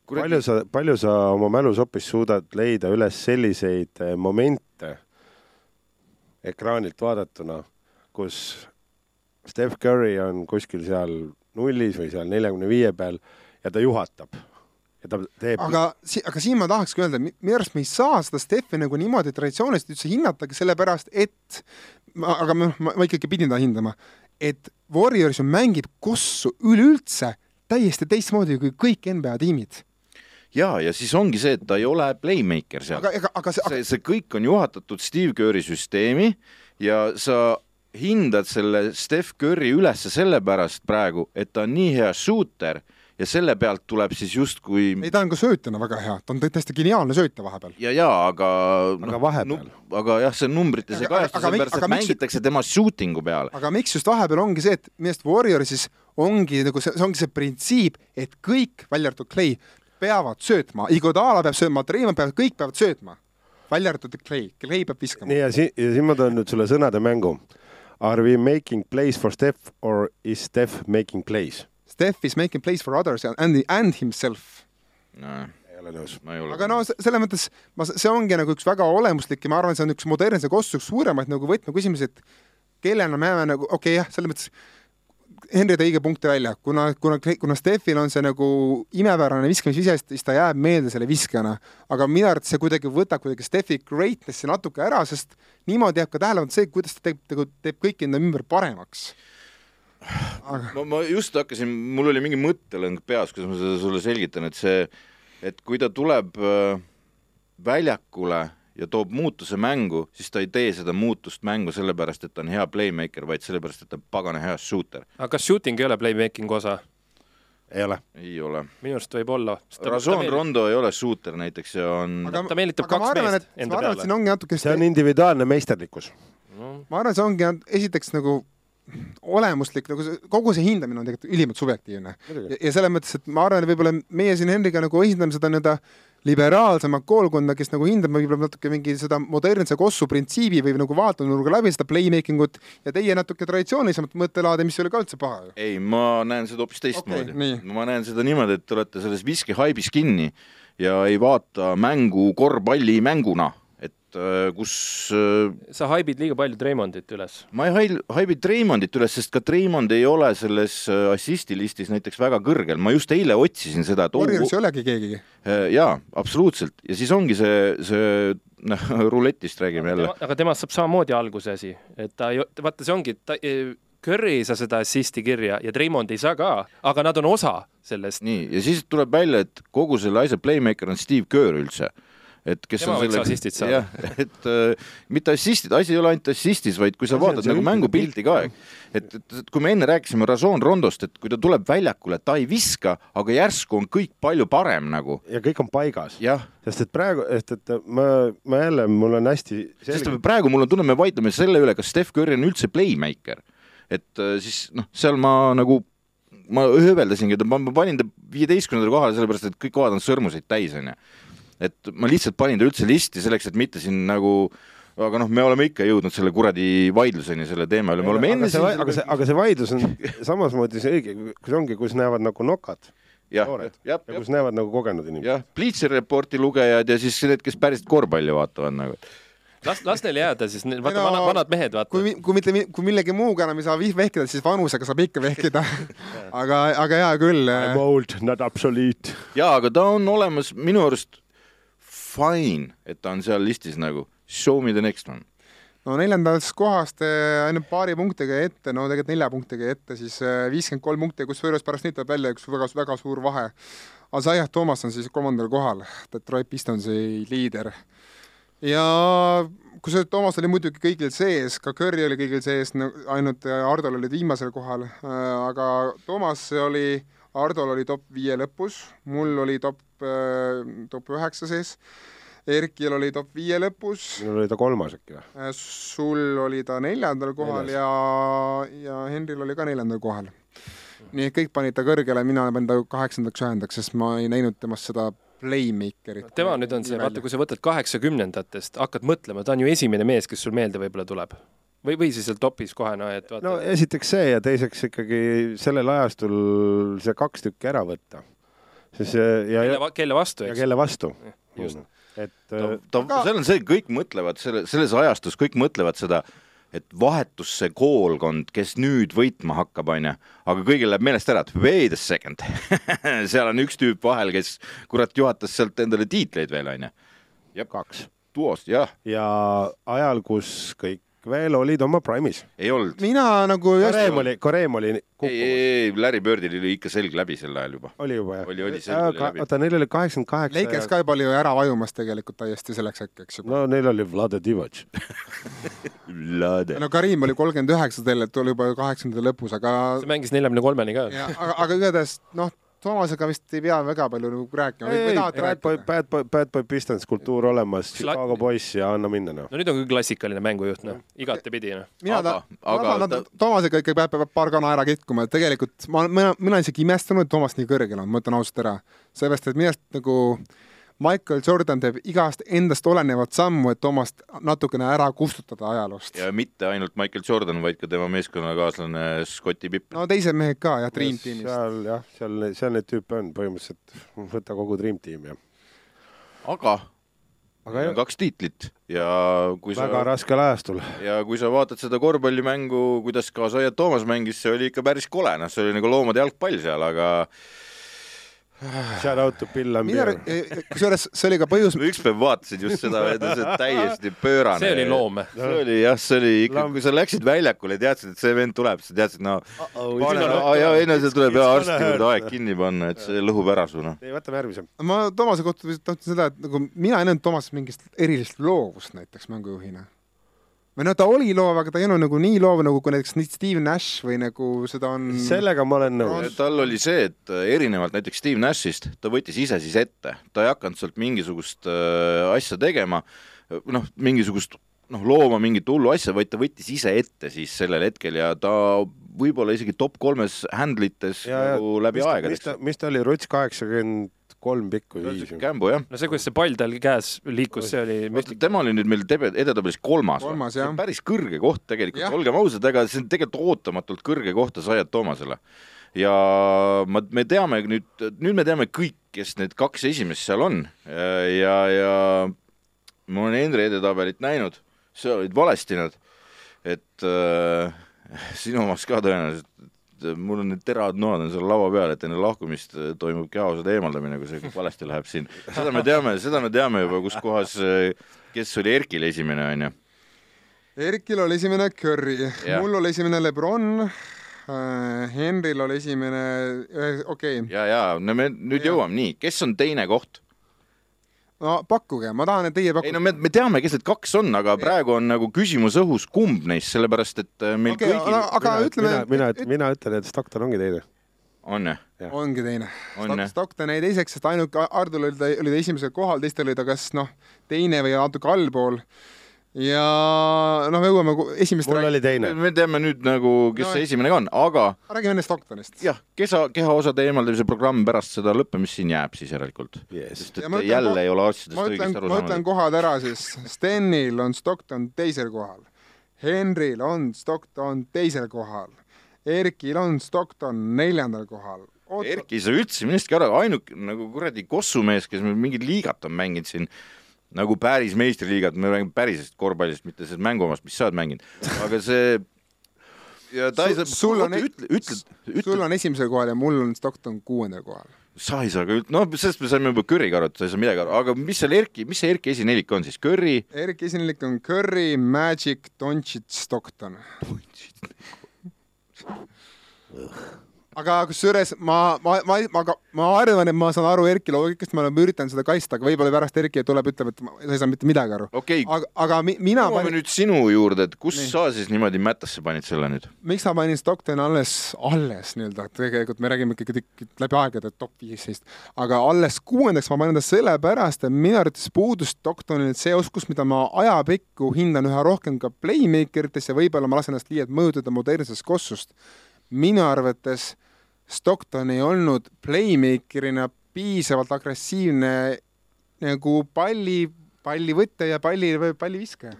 palju sa, palju sa oma mälusopis suudad leida üles selliseid eh, momente ekraanilt vaadatuna, kus Steph Curry on kuskil seal nullis või seal neljakümne viie peal ja ta juhatab ja ta teeb aga, aga siin ma tahakski öelda, minu arust me ei saa seda Steffi nagu niimoodi traditsiooniliselt üldse hinnatagi, sellepärast et ma, aga ma, ma, ma ikkagi pidin ta hindama, et Warriors ju mängib kossu üleüldse täiesti teistmoodi kui kõik NBA tiimid. ja, ja siis ongi see, et ta ei ole playmaker seal. aga, ega, aga see, see, see kõik on juhatatud Steve Curry süsteemi ja sa hindad selle Steph Curry ülesse sellepärast praegu, et ta on nii hea shooter ja selle pealt tuleb siis justkui ei ta on ka söötjana väga hea, ta on täiesti geniaalne söötja vahepeal. ja, ja aga Aga vahepeal. aga jah, see numbrites ei mi- sellepärast et miks- mängitakse tema shooting'u peale. aga miks just vahepeal ongi see, et minu arust Warriorsis ongi nagu see, see ongi see printsiip, et kõik, välja arvatud Clay, peavad söötma, Iguodala peab sööma, Treimond peab, kõik peavad söötma. välja arvatud Clay, Clay peab viskama nii. ja siin, ja siin ma toon nüüd sulle sõnade mängu. Are we making plays for Steph or is Steph making plays? Steph is making plays for others and, and himself. ei ole nõus. ma ei ole. aga no se- selles mõttes ma, see ongi nagu üks väga olemuslik ja ma arvan, see on üks modernse kossu üks suuremaid nagu võtmeküsimusi, et kellena me jääme nagu, okei okay, jah, selles mõttes Henri tõi õige punkti välja, kuna, kuna, kuna Steffil on see nagu imepärane viskamisisest, siis ta jääb meelde selle viskajana. aga minu arvates see kuidagi võtab kuidagi Steffi greatness'i natuke ära, sest niimoodi jääb ka tähele see, kuidas ta teeb, teeb, teeb kõiki enda ümber paremaks. aga ma, ma just hakkasin, mul oli mingi mõttelõng peas, kuidas ma seda sulle selgitan, et see, et kui ta tuleb äh, väljakule ja toob muutuse mängu, siis ta ei tee seda muutust mängu sellepärast, et ta on hea playmaker, vaid sellepärast, et ta on pagana hea shooter. aga kas shooting ei ole playmaking osa? ei ole. ei ole. minu arust võib olla. Razon Rondo ei ole shooter näiteks ja on aga ta meelitab kaks arvan, meest enda arvan, peale. siin ongi natuke see on individuaalne meisterlikkus. ma arvan, see ongi esiteks nagu olemuslik, nagu see kogu see hindamine on tegelikult ülimalt subjektiivne. ja, ja selles mõttes, et ma arvan, et võib-olla meie siin Henriga nagu esindame seda nii-öelda liberaalsemat koolkonda, kes nagu hindab võib-olla natuke mingi seda modernse kossu printsiibi või nagu vaatenurga läbi seda playmaking ut ja teie natuke traditsioonilisemat mõttelaadi, mis ei ole ka üldse paha ju. ei, ma näen seda hoopis teistmoodi okay,. ma näen seda niimoodi, et te olete selles viskihaibis kinni ja ei vaata mängu korvpalli mänguna, kus äh, sa haibid liiga palju Treimondit üles. ma ei hail- haibi Treimondit üles, sest ka Treimond ei ole selles äh, assisti listis näiteks väga kõrgel, ma just eile otsisin seda, et Warriors ei olegi keegi. Äh, jaa, absoluutselt ja siis ongi see, see noh, ruletist räägime jälle. aga temast saab samamoodi alguse asi, et ta ei, vaata, see ongi, et ta, Curry ei saa seda assisti kirja ja Treimond ei saa ka, aga nad on osa sellest. nii, ja siis tuleb välja, et kogu selle asja playmaker on Steve Kerr üldse. Et kes Tema on võiks assistid saada. jah, et äh, mitte assistid, asi ei ole ainult assistis, vaid kui sa on vaatad see nagu mängupilti ka, et, et, et kui me enne rääkisime Razon Rondost, et kui ta tuleb väljakule, ta ei viska, aga järsku on kõik palju parem nagu. ja kõik on paigas. sest et praegu, sest et ma, ma jälle, mul on hästi sest selge, praegu mul on tunne, me vaidleme selle üle, kas Steph Curry on üldse playmaker. et äh, siis noh, seal ma nagu, ma hööveldasingi, ma panin ta viieteistkümnendale kohale, sellepärast et kõik kohad on sõrmuseid täis, onju. Et ma lihtsalt panin ta üldse listi selleks, et mitte siin nagu aga noh, me oleme ikka jõudnud selle kuradi vaidluseni selle teema üle, me oleme aga enne see, aga see, aga see vaidlus on samasmoodi see õige, kus ongi, kus näevad nagu nokad. jah noored, jah, ja jah, kus näevad nagu kogenud inimesed. jah, Bleacher Reporti lugejad ja siis need, kes päriselt korvpalli vaatavad nagu. las, las neil jääda siis, vaata no, vanad, vanad mehed, vaata kui, kui mitte, kui millegi muuga enam ei saa vih- vehkida, siis vanusega saab ikka vehkida. aga, aga hea küll. I m old, not obsolete. jaa, aga ta on olemas minu arust fine, et ta on seal listis nagu show me the next one. no neljandast kohast eh, ainult paari punktiga ette, no tegelikult nelja punktiga ette, siis viiskümmend kolm punkti, kusjuures pärast neid tuleb välja üks väga, väga suur vahe. Isaiah Thomas on siis kolmandal kohal, Detroit Pistonsi liider. ja kusjuures Toomas oli muidugi kõigil sees, ka Curry oli kõigil sees, ainult äh, Hardol olid viimasel kohal, aga Toomas oli, Hardol oli top viie lõpus, mul oli top, top üheksa sees, Erkil oli top viie lõpus, minul oli ta kolmas äkki või? Äh, sul oli ta neljandal kohal Neljas. ja, ja Henril oli ka neljandal kohal. nii et kõik panid ta kõrgele, mina panin ta kaheksandaks-ühendaks, sest ma ei näinud temast seda playmaker'it. tema nüüd on see, vaata, kui sa võtad kaheksakümnendatest, hakkad mõtlema, ta on ju esimene mees, kes sul meelde võib-olla tuleb. või, või siis seal topis kohe, no et vaata no esiteks see ja teiseks ikkagi sellel ajastul see kaks tükki ära võtta. siis ja, kelle ja,, kelle vastu, ja eks. kelle vastu. just. et ta äh,, ta, Aga- seal on see, kõik mõtlevad selle, selles ajastus kõik mõtlevad seda, et vahetus see koolkond, kes nüüd võitma hakkab, onju, aga kõigil läheb meelest ära, et wait a second seal on üks tüüp vahel, kes kurat juhatas sealt endale tiitleid veel, onju. kaks. duost, jah, ja ajal, kus kõik veel olid oma prime'is. ei olnud. mina nagu Kareem oli, Kareem oli ei, kukkumas. ei, ei, Larry Birdil oli ikka selg läbi sel ajal juba. oli juba jah? Oli- oli, selge oli läbi. oota, neil oli kaheksakümmend kaheksa Lakers ka juba oli ju ära vajumas tegelikult täiesti selleks hetkeks juba. no neil oli Vlade Divac. Lade. no Karim oli kolmkümmend üheksa teil, et oli juba kaheksakümnendate lõpus, aga ta mängis neljakümne kolmeni ka. ja, aga, aga igatahes noh, Toomasega vist ei pea väga palju nagu rääkima, või tahate Bad Boy? Bad Boy, Bad Boy Pistons kultuur olemas, Chicago poiss ja anna minna noh. no nüüd on küll klassikaline mängujuht, noh, igatepidi, noh. mina Aga- ta-, aga tahan ta- Toomasega ikka peab, peab paar kana ära kitkuma, et tegelikult ma, mina, mina isegi imestunud, et Toomas nii kõrgel on, ma ütlen ausalt ära. sellepärast, et minu arust nagu Michael Jordan teeb igast endast olenevat sammu, et Toomast natukene ära kustutada ajaloost. ja mitte ainult Michael Jordan, vaid ka tema meeskonnakaaslane Scotti Pippen. no teised mehed ka jah, Dream Teamist. seal jah, seal, seal neid tüüpe on põhimõtteliselt, võta kogu Dream Team ja. aga aga jah, kaks tiitlit ja kui sa väga raskel ajastul. ja kui sa vaatad seda korvpallimängu, kuidas ka Zayat Toomas mängis, see oli ikka päris kole, noh, see oli nagu loomade jalgpall seal, aga Shout out to Bill Lambier., kusjuures see oli ka põhjus, üks päev vaatasin just seda, see on täiesti pöörane. see oli loom. see oli jah, see oli ikka, kui sa läksid väljakule ja teadsid, et see vend tuleb, sa teadsid, no pane, ei, ja ei no see tuleb ja arsti juurde aeg kinni panna, et see lõhub ära su noh. võtame järgmise. ma Toomase kohta tahtsin seda, et nagu mina ei näinud Toomases mingit erilist loovust näiteks mängujuhina. Või no ta oli loov, aga ta ei olnud nagu nii loov nagu kui näiteks Steve Nash või nagu seda on sellega ma olen nõus. tal oli see, et äh, erinevalt näiteks Steve Nashist, ta võttis ise siis ette, ta ei hakanud sealt mingisugust äh, asja tegema, noh, mingisugust noh, looma mingit hullu asja, vaid ta võttis ise ette siis sellel hetkel ja ta võib-olla isegi top kolmes handle ites nagu läbi aegade mis ta, mis ta oli, Ruts kaheksakümmend kolm pikku viis. Kämbu jah, no see, kuidas see pall tal käes liikus, see oli müstika. tema oli nüüd meil tebe-, edetabelis kolmas, Kolmas, See on jah. päris kõrge koht tegelikult olgem ausad, ega see on tegelikult ootamatult kõrge koht Zayat Toomasele. ja ma, me teame nüüd, nüüd me teame kõik, kes need kaks esimest seal on ja, ja ma olen Henri edetabelit näinud, sa olid valesti nad, et äh, sinu omas ka tõenäoliselt, et mul on need teravad noad on seal laua peal, et enne lahkumist äh, toimub kehaosade eemaldamine, kui see valesti läheb siin. seda me teame, seda me teame juba, kus kohas, kes oli Erkil esimene, onju. Erkil oli esimene Curry mul oli esimene Lebron äh,, Henril oli esimene, okei okay., ja, ja no me nüüd Jah. jõuame, nii, kes on teine koht? No pakkuge, ma tahan, et teie ei pakkuge no me, me teame, kes need kaks on, aga praegu on nagu küsimus õhus, kumb neist, sellepärast et äh, meil okei, kõigil aga ütleme mina, mina, mina ütlen, et Stockton ongi teine. on jah, ongi teine. on. Stockton jäi teiseks, sest ainuke Hardul oli ta, oli ta esimesel kohal, teistel oli ta kas noh, teine või natuke allpool. Ja noh, me jõuame esimest mul oli teine. me teame nüüd nagu, kes No, see esimene ka on, aga räägime enne Stocktonist. jah, keha, kehaosade eemaldamise programm pärast seda lõppemist siin jääb siis järelikult. Yes. sest et ütlen jälle ko- ei ole asjadest õigesti aru ma ütlen saanud. kohad ära siis. Stenil on Stockton teisel kohal, Henril on Stockton teisel kohal, Erkil on Stockton neljandal kohal, Erki ei saa üldse millestki aru, ainuke nagu kuradi kossumees, kes meil mingit liigat on mänginud siin, nagu päris meistriliigat, me räägime pärisest korvpallist, mitte sellest mänguomast, mis sa oled mänginud, aga see ja ta ei saa, sul on- ütle, ütle, sul ütle, on esimesel kohal ja mul on Stockton kuuendal kohal. sa ei saa ka üld-, noh, sellest me saime juba Curry'ga aru, et sa ei saa midagi aru, aga mis seal Erki, mis see Erki esinelik on siis, Curry, Erik Esinelik on Curry, Magic, Doncic, Stockton. Aga kusjuures ma, ma, ma, ma, ma arvan, et ma saan aru Erki loogikast, ma olen üritanud seda kaitsta, aga võib-olla pärast Erki tuleb, ütleb, et ma- sa ei saa mitte midagi aru. okay,, aga, aga mi, mina jõuame panin, nüüd sinu juurde, et kus Nii. sa siis niimoodi mättasse panid selle nüüd? miks ma panin Stocktoni alles, alles nii-öelda, tegelikult me räägime ikkagi läbi aegade top viisteist, aga alles kuuendaks ma panin ta sellepärast, et minu arvates puudus Stocktonil see oskus, mida ma ajapikku hindan üha rohkem ka playmaker ites ja võib-olla ma lasen ennast liialt mõjutada modernsest kossust. minu arvates Stockton ei olnud playmaker'ina piisavalt agressiivne nagu palli, pallivõtja ja palli, palliviskaja.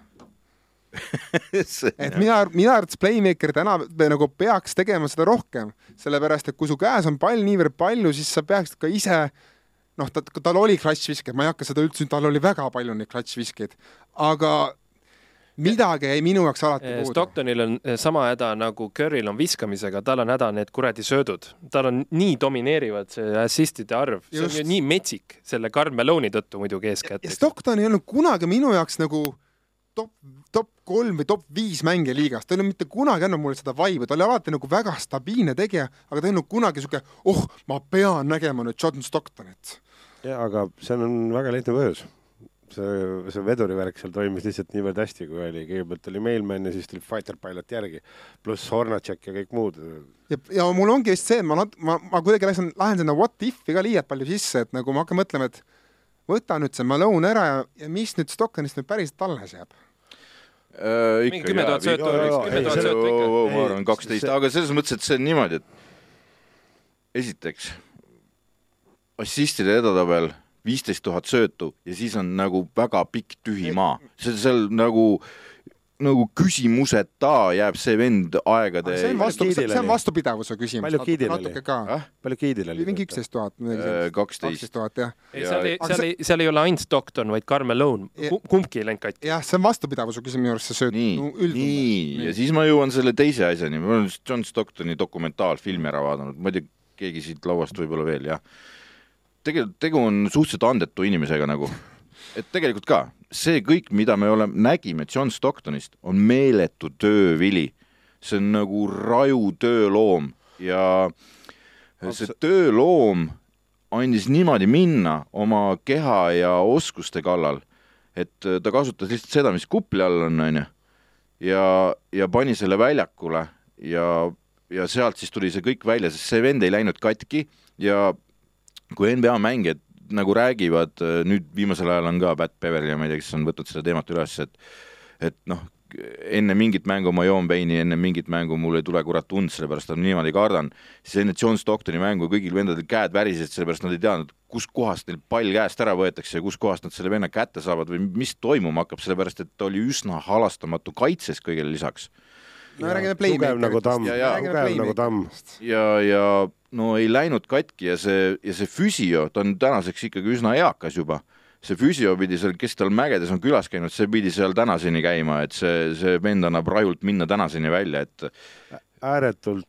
et mina, mina arvates playmaker täna nagu peaks tegema seda rohkem, sellepärast et kui su käes on pall niivõrd palju, siis sa peaksid ka ise noh, ta, tal oli klatšviskeid, ma ei hakka seda üldse, tal oli väga palju neid klatšviskeid, aga midagi jäi minu jaoks alati puudu. Stocktonil on eh, sama häda nagu Curryl on viskamisega, tal on häda need kuradi söödud, tal on nii domineerivad see assist'ide arv, see on ju nii metsik selle Karl Malone'i tõttu muidugi eeskätt ja. Stockton ei olnud kunagi minu jaoks nagu top, top kolm või top viis mängija liigas, ta ei olnud mitte kunagi andnud mulle seda vaibu, ta oli alati nagu väga stabiilne tegija, aga ta ei olnud kunagi sihuke, oh, ma pean nägema nüüd John Stocktonit. jaa, aga seal on väga lihtne põhjus. see, see vedurivärk seal toimis lihtsalt niivõrd hästi, kui oli, kõigepealt oli Mailman ja siis tuli Fighter Pilot järgi, pluss Hornacek ja kõik muud. ja, ja mul ongi vist see, et ma nat-, ma, ma kuidagi lähen, lähen sinna what if'i ka liialt palju sisse, et nagu ma hakkan mõtlema, et võta nüüd see Malone ära ja, ja mis nüüd Stocktonist nüüd päriselt alles jääb. Mingi kümme tuhat söötu oleks- kümme tuhat söötu ikka. ma arvan Ei, kaksteist, aga selles mõttes, et see on niimoodi, et esiteks assistide edetabel viisteist tuhat söötu ja siis on nagu väga pikk tühi maa, see seal nagu nagu küsimuseta jääb see vend aegade see on vastu, Giidil see on vastupidavuse küsimus. Palju Giidil oli? natuke ka Ah?. palju Giidil oli? mingi üksteist tuhat, Äh, kaksteist tuhat, jah. ei, Ja- seal ei, seal see- ei, seal ei ole ainult Stockton, vaid Malone Ja-, kumbki ei läinud katki. jah, see on vastupidavuse küsimus minu arust, see sööt nii nii ja siis ma jõuan selle teise asjani, ma olen John Stocktoni dokumentaalfilmi ära vaadanud, ma ei tea, keegi siit lauast võib-olla veel, jah. Tegelikult tegu on suhteliselt andetu inimesega nagu, et tegelikult ka see kõik, mida me oleme, nägime John Stocktonist, on meeletu töövili. see on nagu raju tööloom ja see tööloom andis niimoodi minna oma keha ja oskuste kallal, et ta kasutas lihtsalt seda, mis kupli all on, onju ja, ja pani selle väljakule ja, ja sealt siis tuli see kõik välja, sest see vend ei läinud katki ja kui NBA mängijad nagu räägivad, nüüd viimasel ajal on ka Pat Beverly ja ma ei tea, kes on võtnud seda teemat üles, et et noh, enne mingit mängu ma joon veini, enne mingit mängu mul ei tule kurat und, sellepärast et niimoodi kardan, siis enne John Stocktoni mängu kõigil vendadel käed värisesid, sellepärast nad ei teadnud, kuskohast neil pall käest ära võetakse ja kuskohast nad selle venna kätte saavad või mis toimuma hakkab, sellepärast et ta oli üsna halastamatu kaitses kõigele lisaks no räägime nagu tamm, Ja- ja- tugev nagu tamm. ja, ja no ei läinud katki ja see, ja see füsio, ta on tänaseks ikkagi üsna eakas juba. see füsio pidi seal, kes tal mägedes on külas käinud, see pidi seal tänaseni käima, et see, see vend annab rajult minna tänaseni välja, et ääretult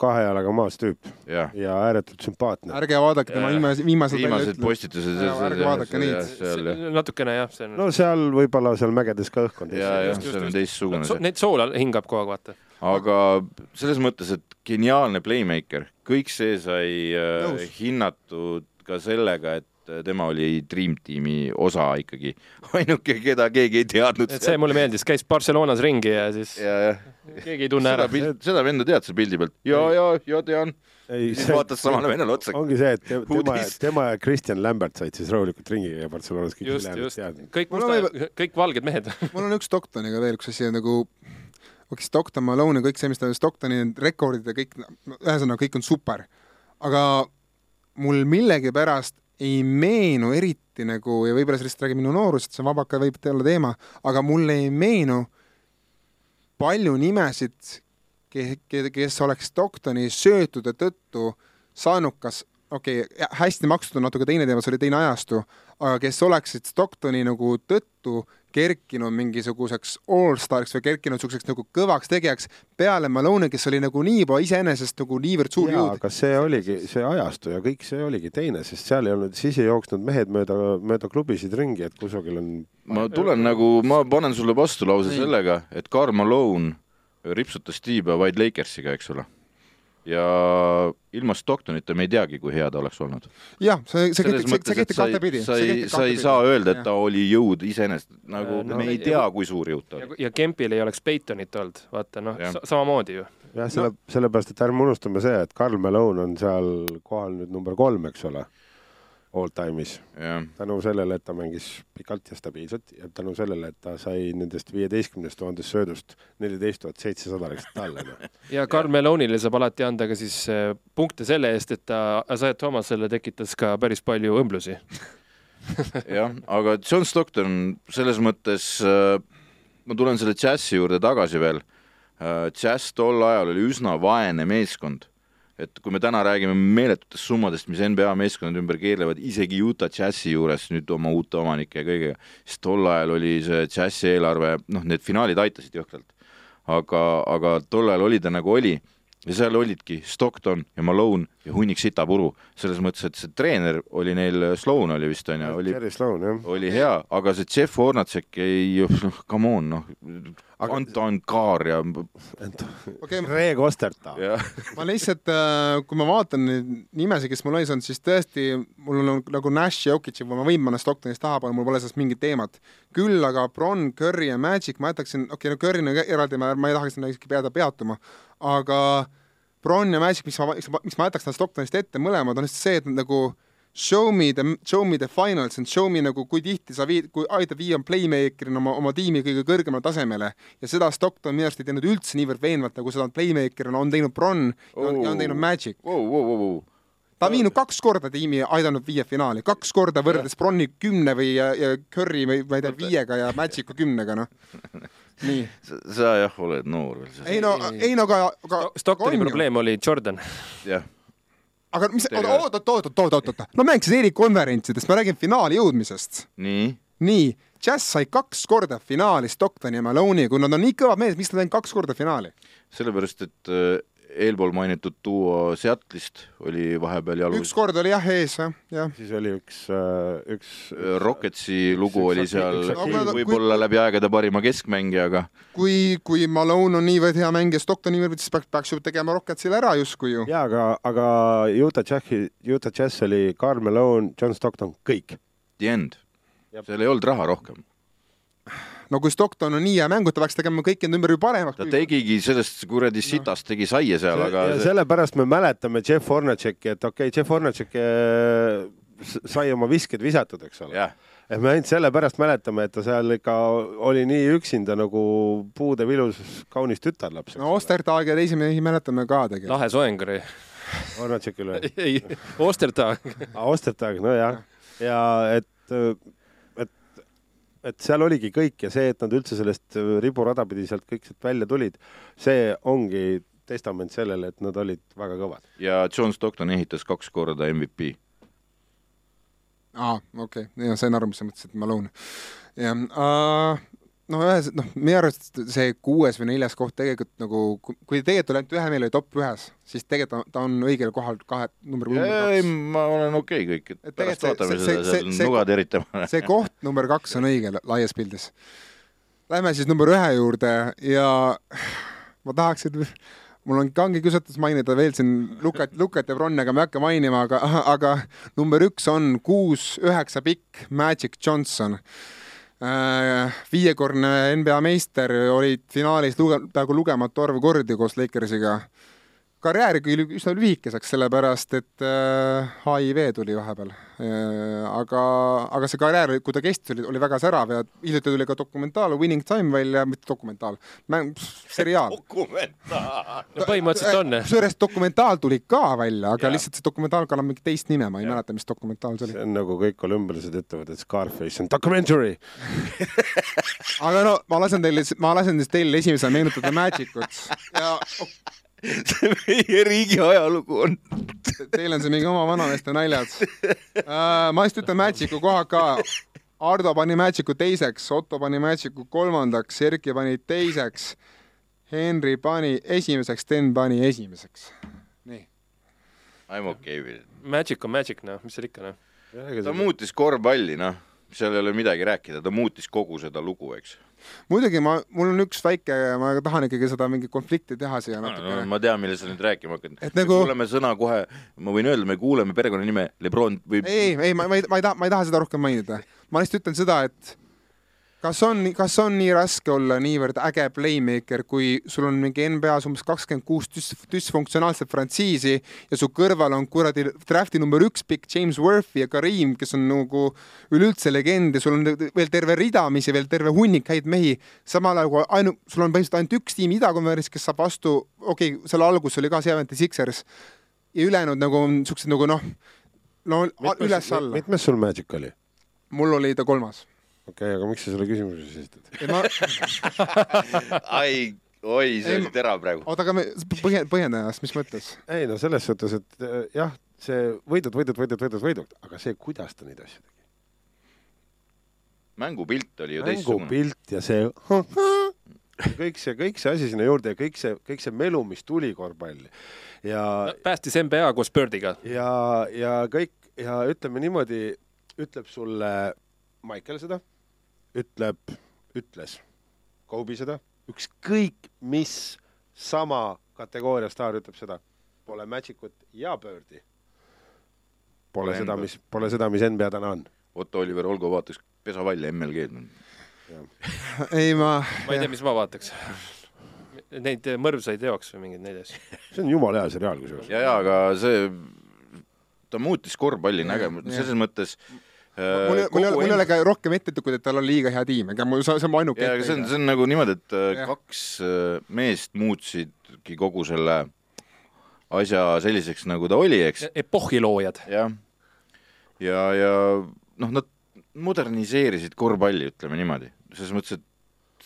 kahe jalaga maas tüüp jah, ja ääretult sümpaatne. ärge vaadake tema viimase, viimased viimased postitused. Ärge vaadake neid. seal jah, natukene jah, see on no seal võib-olla seal mägedes ka õhk on ja, ja just, see on teistsugune see. Neid soola hingab kogu aeg, vaata. aga selles mõttes, et geniaalne playmaker, kõik see sai äh, Nõus. hinnatud ka sellega, et äh, tema oli Dream Teami osa ikkagi, ainuke, keda keegi ei teadnud. et see mulle meeldis, käis Barcelonas ringi ja siis ja, jah, keegi ei tunne seda ära. seda venda tead sa pildi pealt ja, ja, ja tean. ei, siis vaatas samale vennale otsa. ongi see, et te- tema tema ja Kristjan Lämbert said siis rahulikult ringi ja Barcelonas kõik just, ülejäänud just teadnud., kõik musta, kõik valged mehed. mul on üks Stocktoniga veel üks asi nagu, okei, Stockton, Malone ja kõik see, mis ta Stocktoni need rekordid ja kõik, ühesõnaga kõik on super, aga mul millegipärast ei meenu eriti nagu ja võib-olla sellest räägib minu noorus, et see vabaka võib olla teema, aga mulle ei meenu palju nimesid, kes oleks Stocktoni söötude tõttu saanukas, okei okay,, hästi makstud on natuke teine teema, see oli teine ajastu, aga kes oleksid Stocktoni nagu tõttu kerkinud mingisuguseks allstariks või kerkinud niisuguseks nagu kõvaks tegijaks peale Malone, kes oli nagu nii juba iseenesest nagu niivõrd suur jõud. aga see oligi see ajastu ja kõik see oligi teine, sest seal ei olnud, siis ei jooksnud mehed mööda, mööda klubisid ringi, et kusagil on ma tulen nagu, ma panen sulle vastulause sellega, et Karl Malone ripsutas tiiba vaid Lakersiga, eks ole. Ja ilma Stocktonita me ei teagi, kui hea ta oleks olnud. jah, see, see kehtib, see, kehtib sa ei kahtepidi., sa ei, sa ei saa öelda, et ta oli jõud iseenesest, nagu No, me ei tea, kui suur jõud ta ja, oli. ja Kempil ei oleks Peitonit olnud, vaata noh samamoodi ju. jah, selle, sellepärast, et ärme unustame see, et Karl Malone on seal kohal nüüd number kolm, eks ole, all time'is. jah, tänu sellele, et ta mängis pikalt ja stabiilselt ja tänu sellele, et ta sai nendest viieteistkümnest tuhandest söödust neliteist tuhat seitsesada läksid talle. noh. ja Karl Melonile saab alati anda ka siis äh, punkte selle eest, et ta Isaiah Thomasele tekitas ka päris palju õmblusi. jah, aga John Stockton selles mõttes äh,, ma tulen selle džässi juurde tagasi veel äh,. džäss tol ajal oli üsna vaene meeskond. Et kui me täna räägime meeletutest summadest, mis NBA meeskonnad ümber keerlevad, isegi Utah Jazzi juures nüüd oma uute omanike ja kõigega, siis tol ajal oli see džässi eelarve, noh, need finaalid aitasid jõhkralt. aga, aga tol ajal oli ta nagu oli ja seal olidki Stockton ja Malone ja hunnik sitapuru, selles mõttes, et see treener oli neil, Sloan oli vist onju, oli oli hea, aga see Jeff Hornacek ei, noh, come on, noh, Aga- Anton Kaar ja, okei, Greg Osterta. ja ma lihtsalt, kui ma vaatan neid nimesid, kes mul ees on, siis tõesti mul on nagu Nash ja Jokic ja ma võin panna Stocktonist taha panna, mul pole sellest mingit teemat. küll aga Bron, Curry ja Magic, ma jätaksin, okei okay,, no Curry on eraldi, ma, ma ei tahaks sinna isegi peada peatuma, aga Bron ja Magic, miks ma, miks ma jätaks nad Stocktonist ette, mõlemad on lihtsalt see, et nad nagu show me the, show me the finals and show me nagu kui tihti sa viid, kui aitad viia playmaker'ina oma, oma tiimi kõige kõrgemale tasemele ja seda Stockton minu arust ei teinud üldse niivõrd veenvalt, nagu seda playmaker'ina on teinud Bron ja on, ja on teinud Magic. wow, wow, wow, wow. Ta on viinud kaks korda tiimi aidanud viia finaali, kaks korda võrreldes Bronni kümne või ja, ja Curry või ma ei tea, viiega ja Magicu kümnega, noh. nii. sa, jah, oled noor veel. ei no, ei no aga, aga Stocktoni probleem oli Jordan. jah, aga mis, Teil oot, oot, oot, oot, oot, oot, no mängis erikonverentsidest, ma räägin finaali jõudmisest. nii, nii, Jazz sai kaks korda finaali Stocktoni ja Malone'i, kui nad on nii kõvad mehed, miks nad ainult kaks korda finaali? sellepärast, et eelpool mainitud duo Seattle'ist oli vahepeal jalus üks. kord oli jah ees, jah, jah. siis oli üks, üks. Rocketsi lugu üks oli seal üks võib-olla läbi aegade parima keskmängijaga. kui, kui Malone on niivõrd hea mängija, Stockton niivõrd, siis peaks, peaks ju tegema Rocketsile ära justkui ju. jaa, aga, aga Utah Jazzi, Utah Jazz oli Karl Malone, John Stockton, kõik. The end. Jep. seal ei olnud raha rohkem. No kui Stockton on nii hea mängur, ta peaks tegema kõik enda ümber ju paremaks ta. tegigi sellest kuradi sitast tegi saia seal, aga sellepärast me mäletame Jeff Hornaceki, et okei okay,, Jeff Hornacek äh, sai oma visked visatud, eks ole. jah, et me ainult sellepärast mäletame, et ta seal ikka oli nii üksinda nagu puude vilus kaunis tütarlaps. no Ostertag ja teisi mehi mäletame ka tegelikult. lahe soeng oli. Hornacekil või? ei, Ostertag. Ostertag, nojah. ja et, et, et seal oligi kõik ja see, et nad üldse sellest riburada pidi sealt kõik sealt välja tulid, see ongi testament sellele, et nad olid väga kõvad. ja John Stockton ehitas kaks korda MVP. aa, okei okay., sain aru, mis sa mõtlesid, Malone. jah uh,, no ühes, noh, minu arust see kuues või neljas koht tegelikult nagu, kui tegelikult oli ainult ühe meele top ühes, siis tegelikult ta, on õigel kohal kahe, number ei, kaks. ma olen okei okay, kõik, et Et pärast vaatame see- seda seal nuga teritama. see koht number kaks on õige laias pildis. Lähme siis number ühe juurde ja ma tahaksin, mul on kange kiusatus mainida veel siin Lukat, Lukat ja Bronni, aga ma ei hakka mainima, aga, aga number üks on kuus üheksa pikk Magic Johnson. Viiekordne NBA meister, olid finaalis luge-, peaaegu lugematu arv kordi koos Lakersiga. Karjäär küll üsna lühikeseks, sellepärast et äh, HIV tuli vahepeal äh,. aga, aga see karjäär, kui ta kestis, oli, oli väga särav ja hiljuti tuli ka dokumentaal Winning Time välja, mitte dokumentaal, mäng, seriaal. dokumentaal. no põhimõtteliselt on. kusjuures dokumentaal tuli ka välja, aga Jaa. lihtsalt see dokumentaal kannab mingit teist nime, ma ei Jaa. mäleta, mis dokumentaal see oli see. on nagu kõik olümpialased ütlevad, et Scarface on documentary. aga no ma lasen teile, ma lasen siis teil esimesena meenutada Magicut ja see meie riigi ajalugu on Teil on see mingi oma vanameeste naljad uh,. ma just ütlen Magicu kohad ka. Ardo pani Magicu teiseks, Otto pani Magicu kolmandaks, Erki pani teiseks, Henri pani esimeseks, Sten pani esimeseks. nii. I m okei okay with it. Magic on magic, noh, mis seal ikka, noh. ta muutis korvpalli, noh, seal ei ole midagi rääkida, ta muutis kogu seda lugu, eks muidugi ma, mul on üks väike, ma tahan ikkagi seda mingit konflikti teha siia natukene no,. ma tean, millest sa nüüd rääkima hakkad. et nagu. kuuleme sõna kohe, ma võin öelda, me kuuleme perekonnanime Lebron või. ei, ei, ma, ma ei, ma ei taha, ma ei taha seda rohkem mainida. ma lihtsalt ütlen seda, et kas on, kas on nii raske olla niivõrd äge playmaker, kui sul on mingi NBA-s umbes kakskümmend kuus düs-, düsfunktsionaalset frantsiisi ja su kõrval on kuradi draft'i number üks pikk James Worthy ja Kareem, kes on nagu üleüldse legend ja sul on veel terve ridamisi, veel terve hunnik häid mehi, samal ajal kui ainu-, sul on põhimõtteliselt ainult üks tiim Ida-Konverentsis, kes saab vastu, okei okay,, selle algus oli ka Seventy Sixers ja ülejäänud nagu on siuksed nagu noh, no üles-alla. mitmes sul Magic oli? mul oli ta kolmas okei okay,, aga miks sa selle küsimuse siis esitad? Ma... ai, oi, see oli terav praegu. oota, aga me põhje-, põhjenda ennast, mis mõttes? ei no selles suhtes, et äh, jah, see võidud, võidud, võidud, võidud, võidud, aga see, kuidas ta neid asju tegi. mängupilt oli ju teistsugune. mängupilt ja see kõik see, kõik see asi sinna juurde ja kõik see, kõik see melu, mis tuli korvpalli ja no,. päästis NBA koos Birdiga. ja, ja kõik ja ütleme niimoodi, ütleb sulle Michael seda ütleb, ütles Kobe seda, ükskõik mis sama kategooria staar ütleb seda, pole Magicut ja Birdi. Pole seda, mis, pole seda, mis NBA täna on. Otto Oliver Olgo vaatas pesa välja MLG-d. ei, ma. ma ei tea, mis ma vaataks. Neid mõrvsaid teoks või mingeid neid asju. see on jumala hea seriaal kusjuures. ja, ja aga see, ta muutis korvpalli nägemust, selles mõttes Äh, mul, mul, mul ei ole ka rohkem ettetukud, et tal on liiga hea tiim, ega mul, see on mu ainuke. see on, see on nagu niimoodi, et äh, ja. kaks äh, meest muutsidki kogu selle asja selliseks, nagu ta oli, eks. epohhi loojad. jah, ja, ja, ja noh, nad moderniseerisid korvpalli, ütleme niimoodi, selles mõttes, et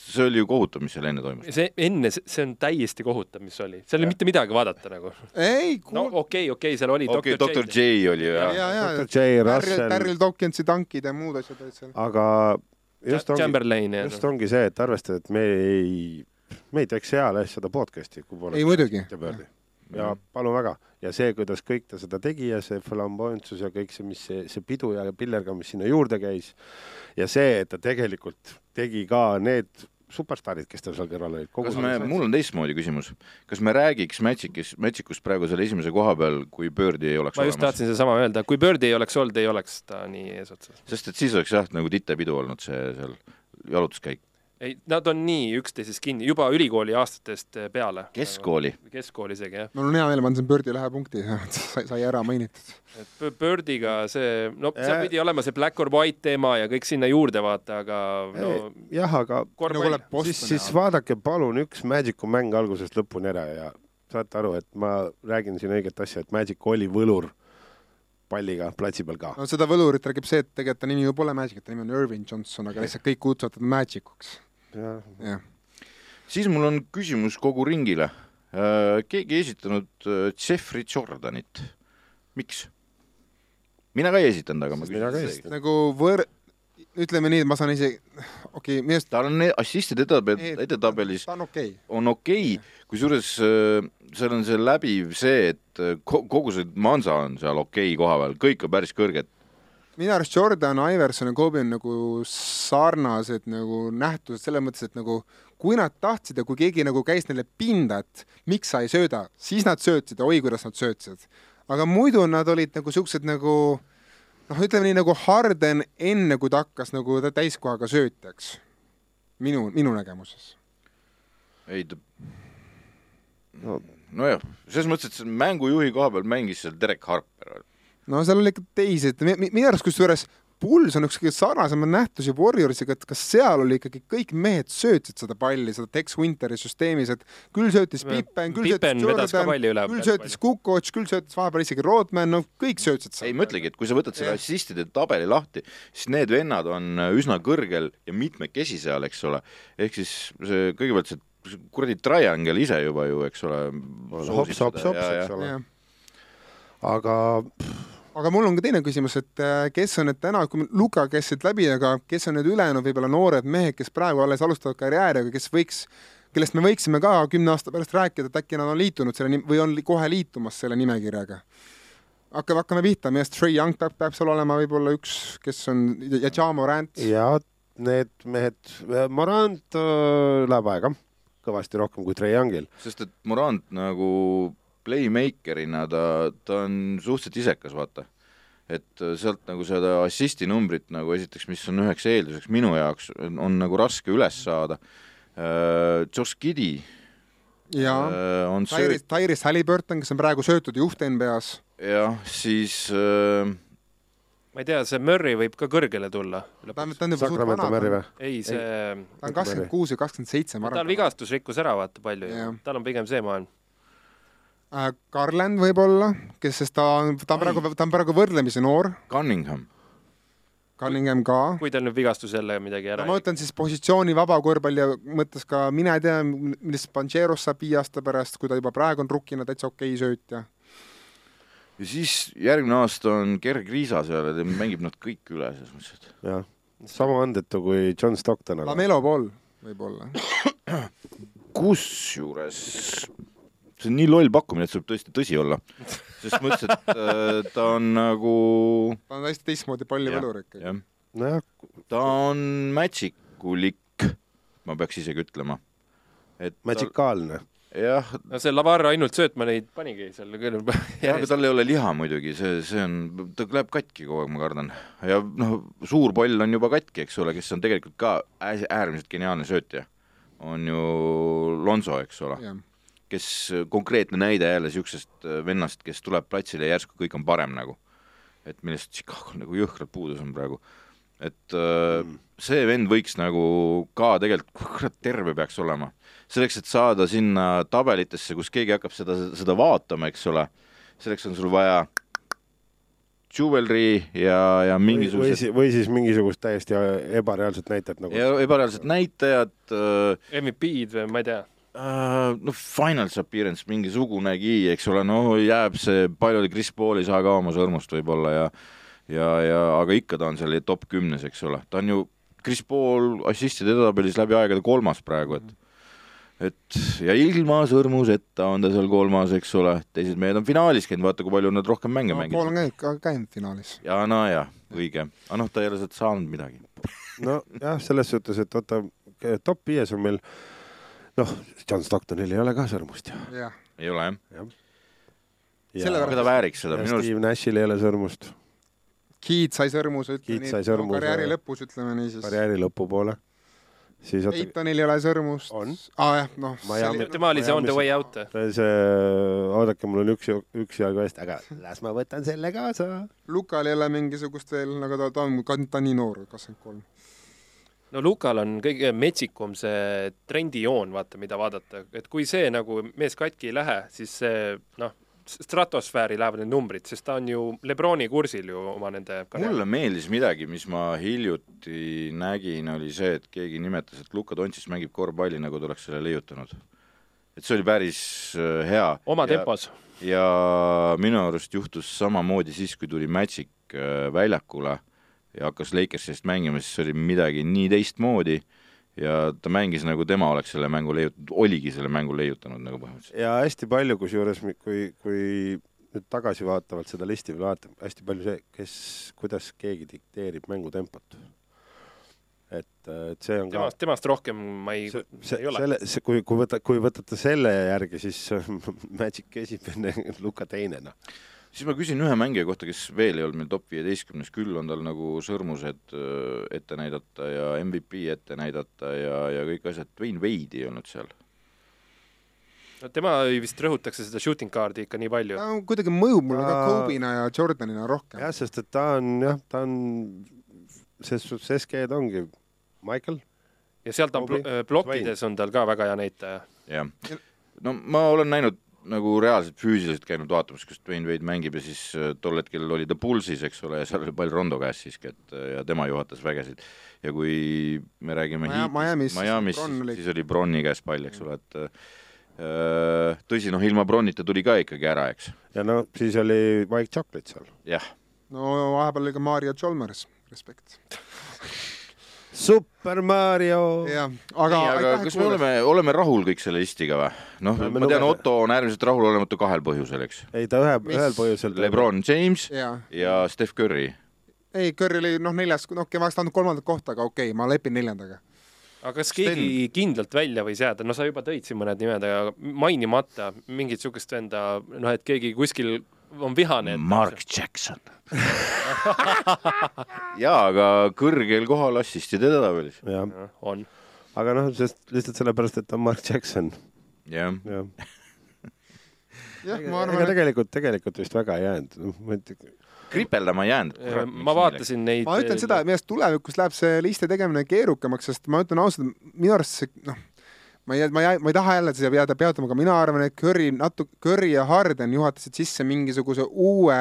see oli ju kohutav, mis seal enne toimus. see enne, see on täiesti kohutav, mis oli, seal ei ole mitte midagi vaadata nagu. ei, no okei okay,, okei okay,, seal oli okay, doktor J. Oli ju, jah. ja, ja, doktor J, Russell. Daryl Dawkinsi tankid ja muud asjad olid seal. aga just ongi, just ongi see, et arvestada, et me ei, me ei teeks eale seda podcast'i, kui poleks. ei muidugi. ja palun väga ja see, kuidas kõik ta seda tegi ja see flamboyantsus ja kõik see, mis see, see pidu ja pillerga, mis sinna juurde käis ja see, et ta tegelikult tegi ka need superstaarid, kes tal seal kõrval olid. kas me, mul on teistmoodi küsimus, kas me räägiks Magicist, Magicust praegu selle esimese koha peal, kui Birdi ei oleks ma just olemas? tahtsin sedasama öelda, kui Birdi ei oleks olnud, ei oleks ta nii eesotsas. sest et siis oleks jah, nagu titepidu olnud see seal jalutuskäik ei, nad on nii üksteises kinni juba ülikooli aastatest eh, peale. keskkooli. keskkooli isegi, jah. mul on hea meel, ma andsin Birdi ühe punkti, sai, sai ära mainitud. et Birdiga see, no seal äh. pidi olema see black or white teema ja kõik sinna juurde vaata, aga no jah, aga nagu siis, siis vaadake palun üks Magicu mäng algusest lõpuni ära ja saate aru, et ma räägin siin õiget asja, et Magic oli võlur palliga platsi peal ka. no seda võlurit räägib see, et tegelikult ta nimi ju pole Magic, ta nimi on Irving Johnson, aga lihtsalt kõik kutsuvad teda Magicuks jah. siis mul on küsimus kogu ringile. Äh, keegi ei esitanud äh, Jeffrey Jordanit. miks? mina ka ei esitanud, aga ma küsin. nagu võr-, ütleme nii, et ma saan isegi, okei okay,, arust tal on assistide edetabel, edetabelis on okei okay., on okei okay., kusjuures äh, seal on see läbiv see, et kogu see mansa on seal okei okay koha peal, kõik on päris kõrged minu arust Jordan, Iverson ja Kobe on nagu sarnased nagu nähtused selles mõttes, et nagu kui nad tahtsid ja kui keegi nagu käis neile pinda, et miks sa ei sööda, siis nad söötsid ja oi, kuidas nad söötsid. aga muidu nad olid nagu siuksed nagu noh, ütleme nii nagu Harden enne, kui ta hakkas nagu täiskohaga söötjaks. minu, minu nägemuses. ei ta no nojah, selles mõttes, et mängujuhi koha peal mängis seal Derek Harper no seal oli ikka teisi, et minu arust kusjuures Bulls on üks kõige sarnasemaid nähtusi Warriorsiga, et kas seal oli ikkagi kõik mehed söötsid seda palli, seda Tex Winteri süsteemis, et küll söötis Pippen, küll Pippen söötis Jordan, küll söötis Kukoc, küll söötis vahepeal isegi Rodman, no kõik söötsid seda. ei, ma ütlengi, et kui sa võtad selle assistide tabeli lahti, siis need vennad on üsna kõrgel ja mitmekesi seal, eks ole. ehk siis see kõigepealt see kuradi triangle ise juba ju, eks ole. hops, hops, hops, eks ole aga aga mul on ka teine küsimus, et äh, kes on need täna, kui käis siit läbi, aga kes on need ülejäänud võib-olla noored mehed, kes praegu alles alustavad karjääri, aga kes võiks, kellest me võiksime ka kümne aasta pärast rääkida, et äkki nad on liitunud selle või on kohe liitumas selle nimekirjaga? hakkame, hakkame pihta, arust Trey Young peab, peab seal olema võib-olla üks, kes on ja Ja Morant. ja need mehed, Morant äh, läheb aega kõvasti rohkem kui Trey Youngil. sest et Morant nagu playmaker'ina ta, ta on suhteliselt isekas, vaata. et sealt nagu seda assisti numbrit nagu esiteks, mis on üheks eelduseks minu jaoks, on nagu raske üles saada uh,. Josh Giddy ja uh, on Tyrese, Tyrese Halliburton, kes on praegu söötud juht NBA-s. jah, siis uh, ma ei tea, see Murry võib ka kõrgele tulla. Sacramento vana. Murry või? ei, see, ta on kakskümmend kuus või kakskümmend seitse, ma tal arvan. vigastus rikkus ära vaata palju ju, tal on pigem see maailm. Äh, Garland võib-olla, kes, sest ta on, ta on praegu, ta on praegu võrdlemisi noor, Cunningham. Cunningham ka. kui tal nüüd vigastus jälle midagi ära no ma mõtlen siis positsiooni vaba korvpalli mõttes ka, mine tea, millest Pancheros saab viie aasta pärast, kui ta juba praegu on rukkina täitsa okei söötja. ja siis järgmine aasta on Gerg Riisa seal ja ta mängib nad kõik üle selles mõttes, et jah, sama andetu kui John Stockton, aga Lamelo pool võib-olla. kusjuures see on nii loll pakkumine, et see võib tõesti tõsi olla. sest mõttes, et äh, ta on nagu ta on hästi teistmoodi pallivõlur ikkagi. jah, nojah, ta on mätsikulik, ma peaks isegi ütlema. et tal- magicaalne. jah, no see Lavar ainult söötma neid panigi seal küll aga tal ei ole liha muidugi, see, see on, ta läheb katki kogu aeg, ma kardan. ja noh, suur pall on juba katki, eks ole, kes on tegelikult ka äär- äärmiselt geniaalne söötja. on ju Lonso, eks ole jah. Kes konkreetne näide jälle niisugusest vennast, kes tuleb platsile ja järsku kõik on parem nagu. et millest Chicago'l nagu jõhkralt puudus on praegu. et mm. see vend võiks nagu ka tegelikult, kurat, terve peaks olema. selleks, et saada sinna tabelitesse, kus keegi hakkab seda, seda vaatama, eks ole, selleks on sul vaja jewelry ja, ja või, või, mingisugused si- või siis mingisugust täiesti ebareaalset näitajat nagu ja ebareaalsed näitajad äh, MVP-d või ma ei tea. Uh, no finals appearance mingisugunegi, eks ole, no jääb see, palju oli Chris Paul ei saa ka oma sõrmust võib-olla ja ja, ja aga ikka ta on seal top kümnes, eks ole, ta on ju Chris Paul assistide edetabelis läbi aegade kolmas praegu, et et ja ilma sõrmuseta on ta seal kolmas, eks ole, teised mehed on finaalis käinud, vaata kui palju nad rohkem mänge no, mängisid pool on käinud, ka käinud finaalis. ja nojah, õige, aga noh, ta ei ole sealt saanud midagi. nojah, selles suhtes, et vaata, top viies on meil noh, John Stocktonil ei ole ka sõrmust ju. ei ole jah? Sellepärast- aga ta vääriks seda, minu arust Steve Nashil ei ole sõrmust Keat sai sõrmuse, ütleme nii, sõrmuse, karjääri lõpus ütleme nii siis. karjääri lõpupoole. siis oota, Eitonil ei ole sõrmust. On. aa ah, jah, noh. Tema oli see on the way out. see, oodake, mul on üks, üks jalg eest, aga las ma võtan selle kaasa. Lukal ei ole mingisugust veel, aga ta, ta on, ta on nii noor, kakskümmend kolm. No Lukal on kõige metsikum see trendijoon, vaata, mida vaadata, et kui see nagu mees katki ei lähe, siis see noh, stratosfääri lähevad need numbrid, sest ta on ju Lebroni kursil ju oma nende mulle meeldis midagi, mis ma hiljuti nägin, oli see, et keegi nimetas, et Luka Dontšis mängib korvpalli, nagu ta oleks selle leiutanud. et see oli päris äh, hea. oma ja, tempos. ja minu arust juhtus samamoodi siis, kui tuli Magic äh, väljakule ja hakkas Lakersist mängima, siis oli midagi nii teistmoodi ja ta mängis nagu tema oleks selle mängu leiutanud, oligi selle mängu leiutanud nagu põhimõtteliselt. ja hästi palju, kusjuures kui, kui nüüd tagasivaatavalt seda listi veel vaatame, hästi palju see, kes, kuidas keegi dikteerib mängutempot. et, et see on ka temast, temast rohkem ma ei, ei, ole. selle, see, kui, kui võtta, kui võtate selle järgi, siis Magic esimene, Luka teine, noh. Siis ma küsin ühe mängija kohta, kes veel ei olnud meil top viieteistkümnes, küll on tal nagu sõrmused öö, ette näidata ja MVP ette näidata ja, ja kõik asjad, Dwayne Wade ei olnud seal. no tema vist rõhutakse seda shooting guard'i ikka nii palju. ta on kuidagi mõjub mulle ka Kobe'ina ja Jordanina rohkem. jah, sest et ta on jah, ta on, ses suhtes SG-d ongi Michael, ja seal ta on Kobe, blo- blokkides on tal ka väga hea näitaja. jah. no ma olen näinud nagu reaalselt füüsiliselt käinud vaatamas, kus Dwayne Wade mängib ja siis äh, tol hetkel oli ta Pulsis, eks ole, ja seal oli pall Rondo käes siiski, et äh, ja tema juhatas vägesid. ja kui me räägime Maja- Heatist, Miami's siis Miami's, siis, oli- siis oli Bronni käes pall, eks ole, et äh, tõsi, noh, ilma Bronnita tuli ka ikkagi ära, eks. ja no siis oli Mike Chocolate seal. jah, no vahepeal oli ka Mario Chalmers, respekt. Super Mario. jah, aga, aga, kas me oleme, oleme rahul kõik selle listiga või? noh, ma tean, lugeda- Otto on äärmiselt rahulolematu kahel põhjusel, eks. ei, ta ühe, ühel põhjusel. Lebron James jaa, ja Steph Curry. ei Curry oli noh neljas, noh okei, ma oleks tahtnud kolmandat kohta, aga okei okay,, ma lepin neljandaga. aga kas keegi kindlalt välja võis jääda, no sa juba tõid siin mõned nimed, aga mainimata mingit sihukest venda, noh, et keegi kuskil on vihane. Jackson. jaa, aga kõrgel kohal assist'i teda veel. jah, on. aga noh, sest lihtsalt sellepärast, et ta on Mark Jackson. jah, jah, ma ega arvan, et tegelikult, tegelikult vist väga ei jäänud. noh, ma ei tea, kripeldama ei jäänud. ma vaatasin neid. ma ütlen seda, et minu arust tulevikus läheb see listi tegemine keerukamaks, sest ma ütlen ausalt, minu arust see noh, ma ei, ma ei, ma ei taha jälle seda jääda peatuma, aga mina arvan, et Curry natuke, Curry ja Harden juhatasid sisse mingisuguse uue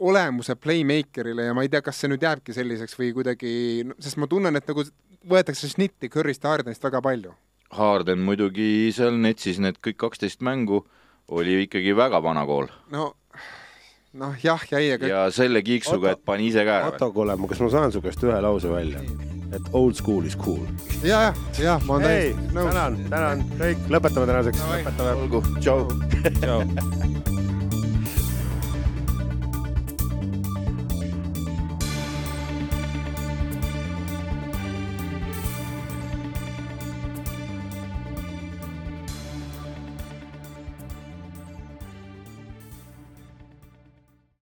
olemuse playmaker'ile ja ma ei tea, kas see nüüd jääbki selliseks või kuidagi, sest ma tunnen, et nagu võetakse snitti Curry'st ja Hardenist väga palju. Harden muidugi seal netsis need kõik kaksteist mängu oli ikkagi väga vana kool no noh, jah ja ei, aga ja selle kiiksuga, et pani ise ka ära. Otto Kolem, kas ma saan su käest ühe lause välja? et old school is cool. ja, ja, ja ma olen täiesti nõus. tänan, tänan kõik, lõpetame tänaseks. lõpetame. olgu, tšau. tšau.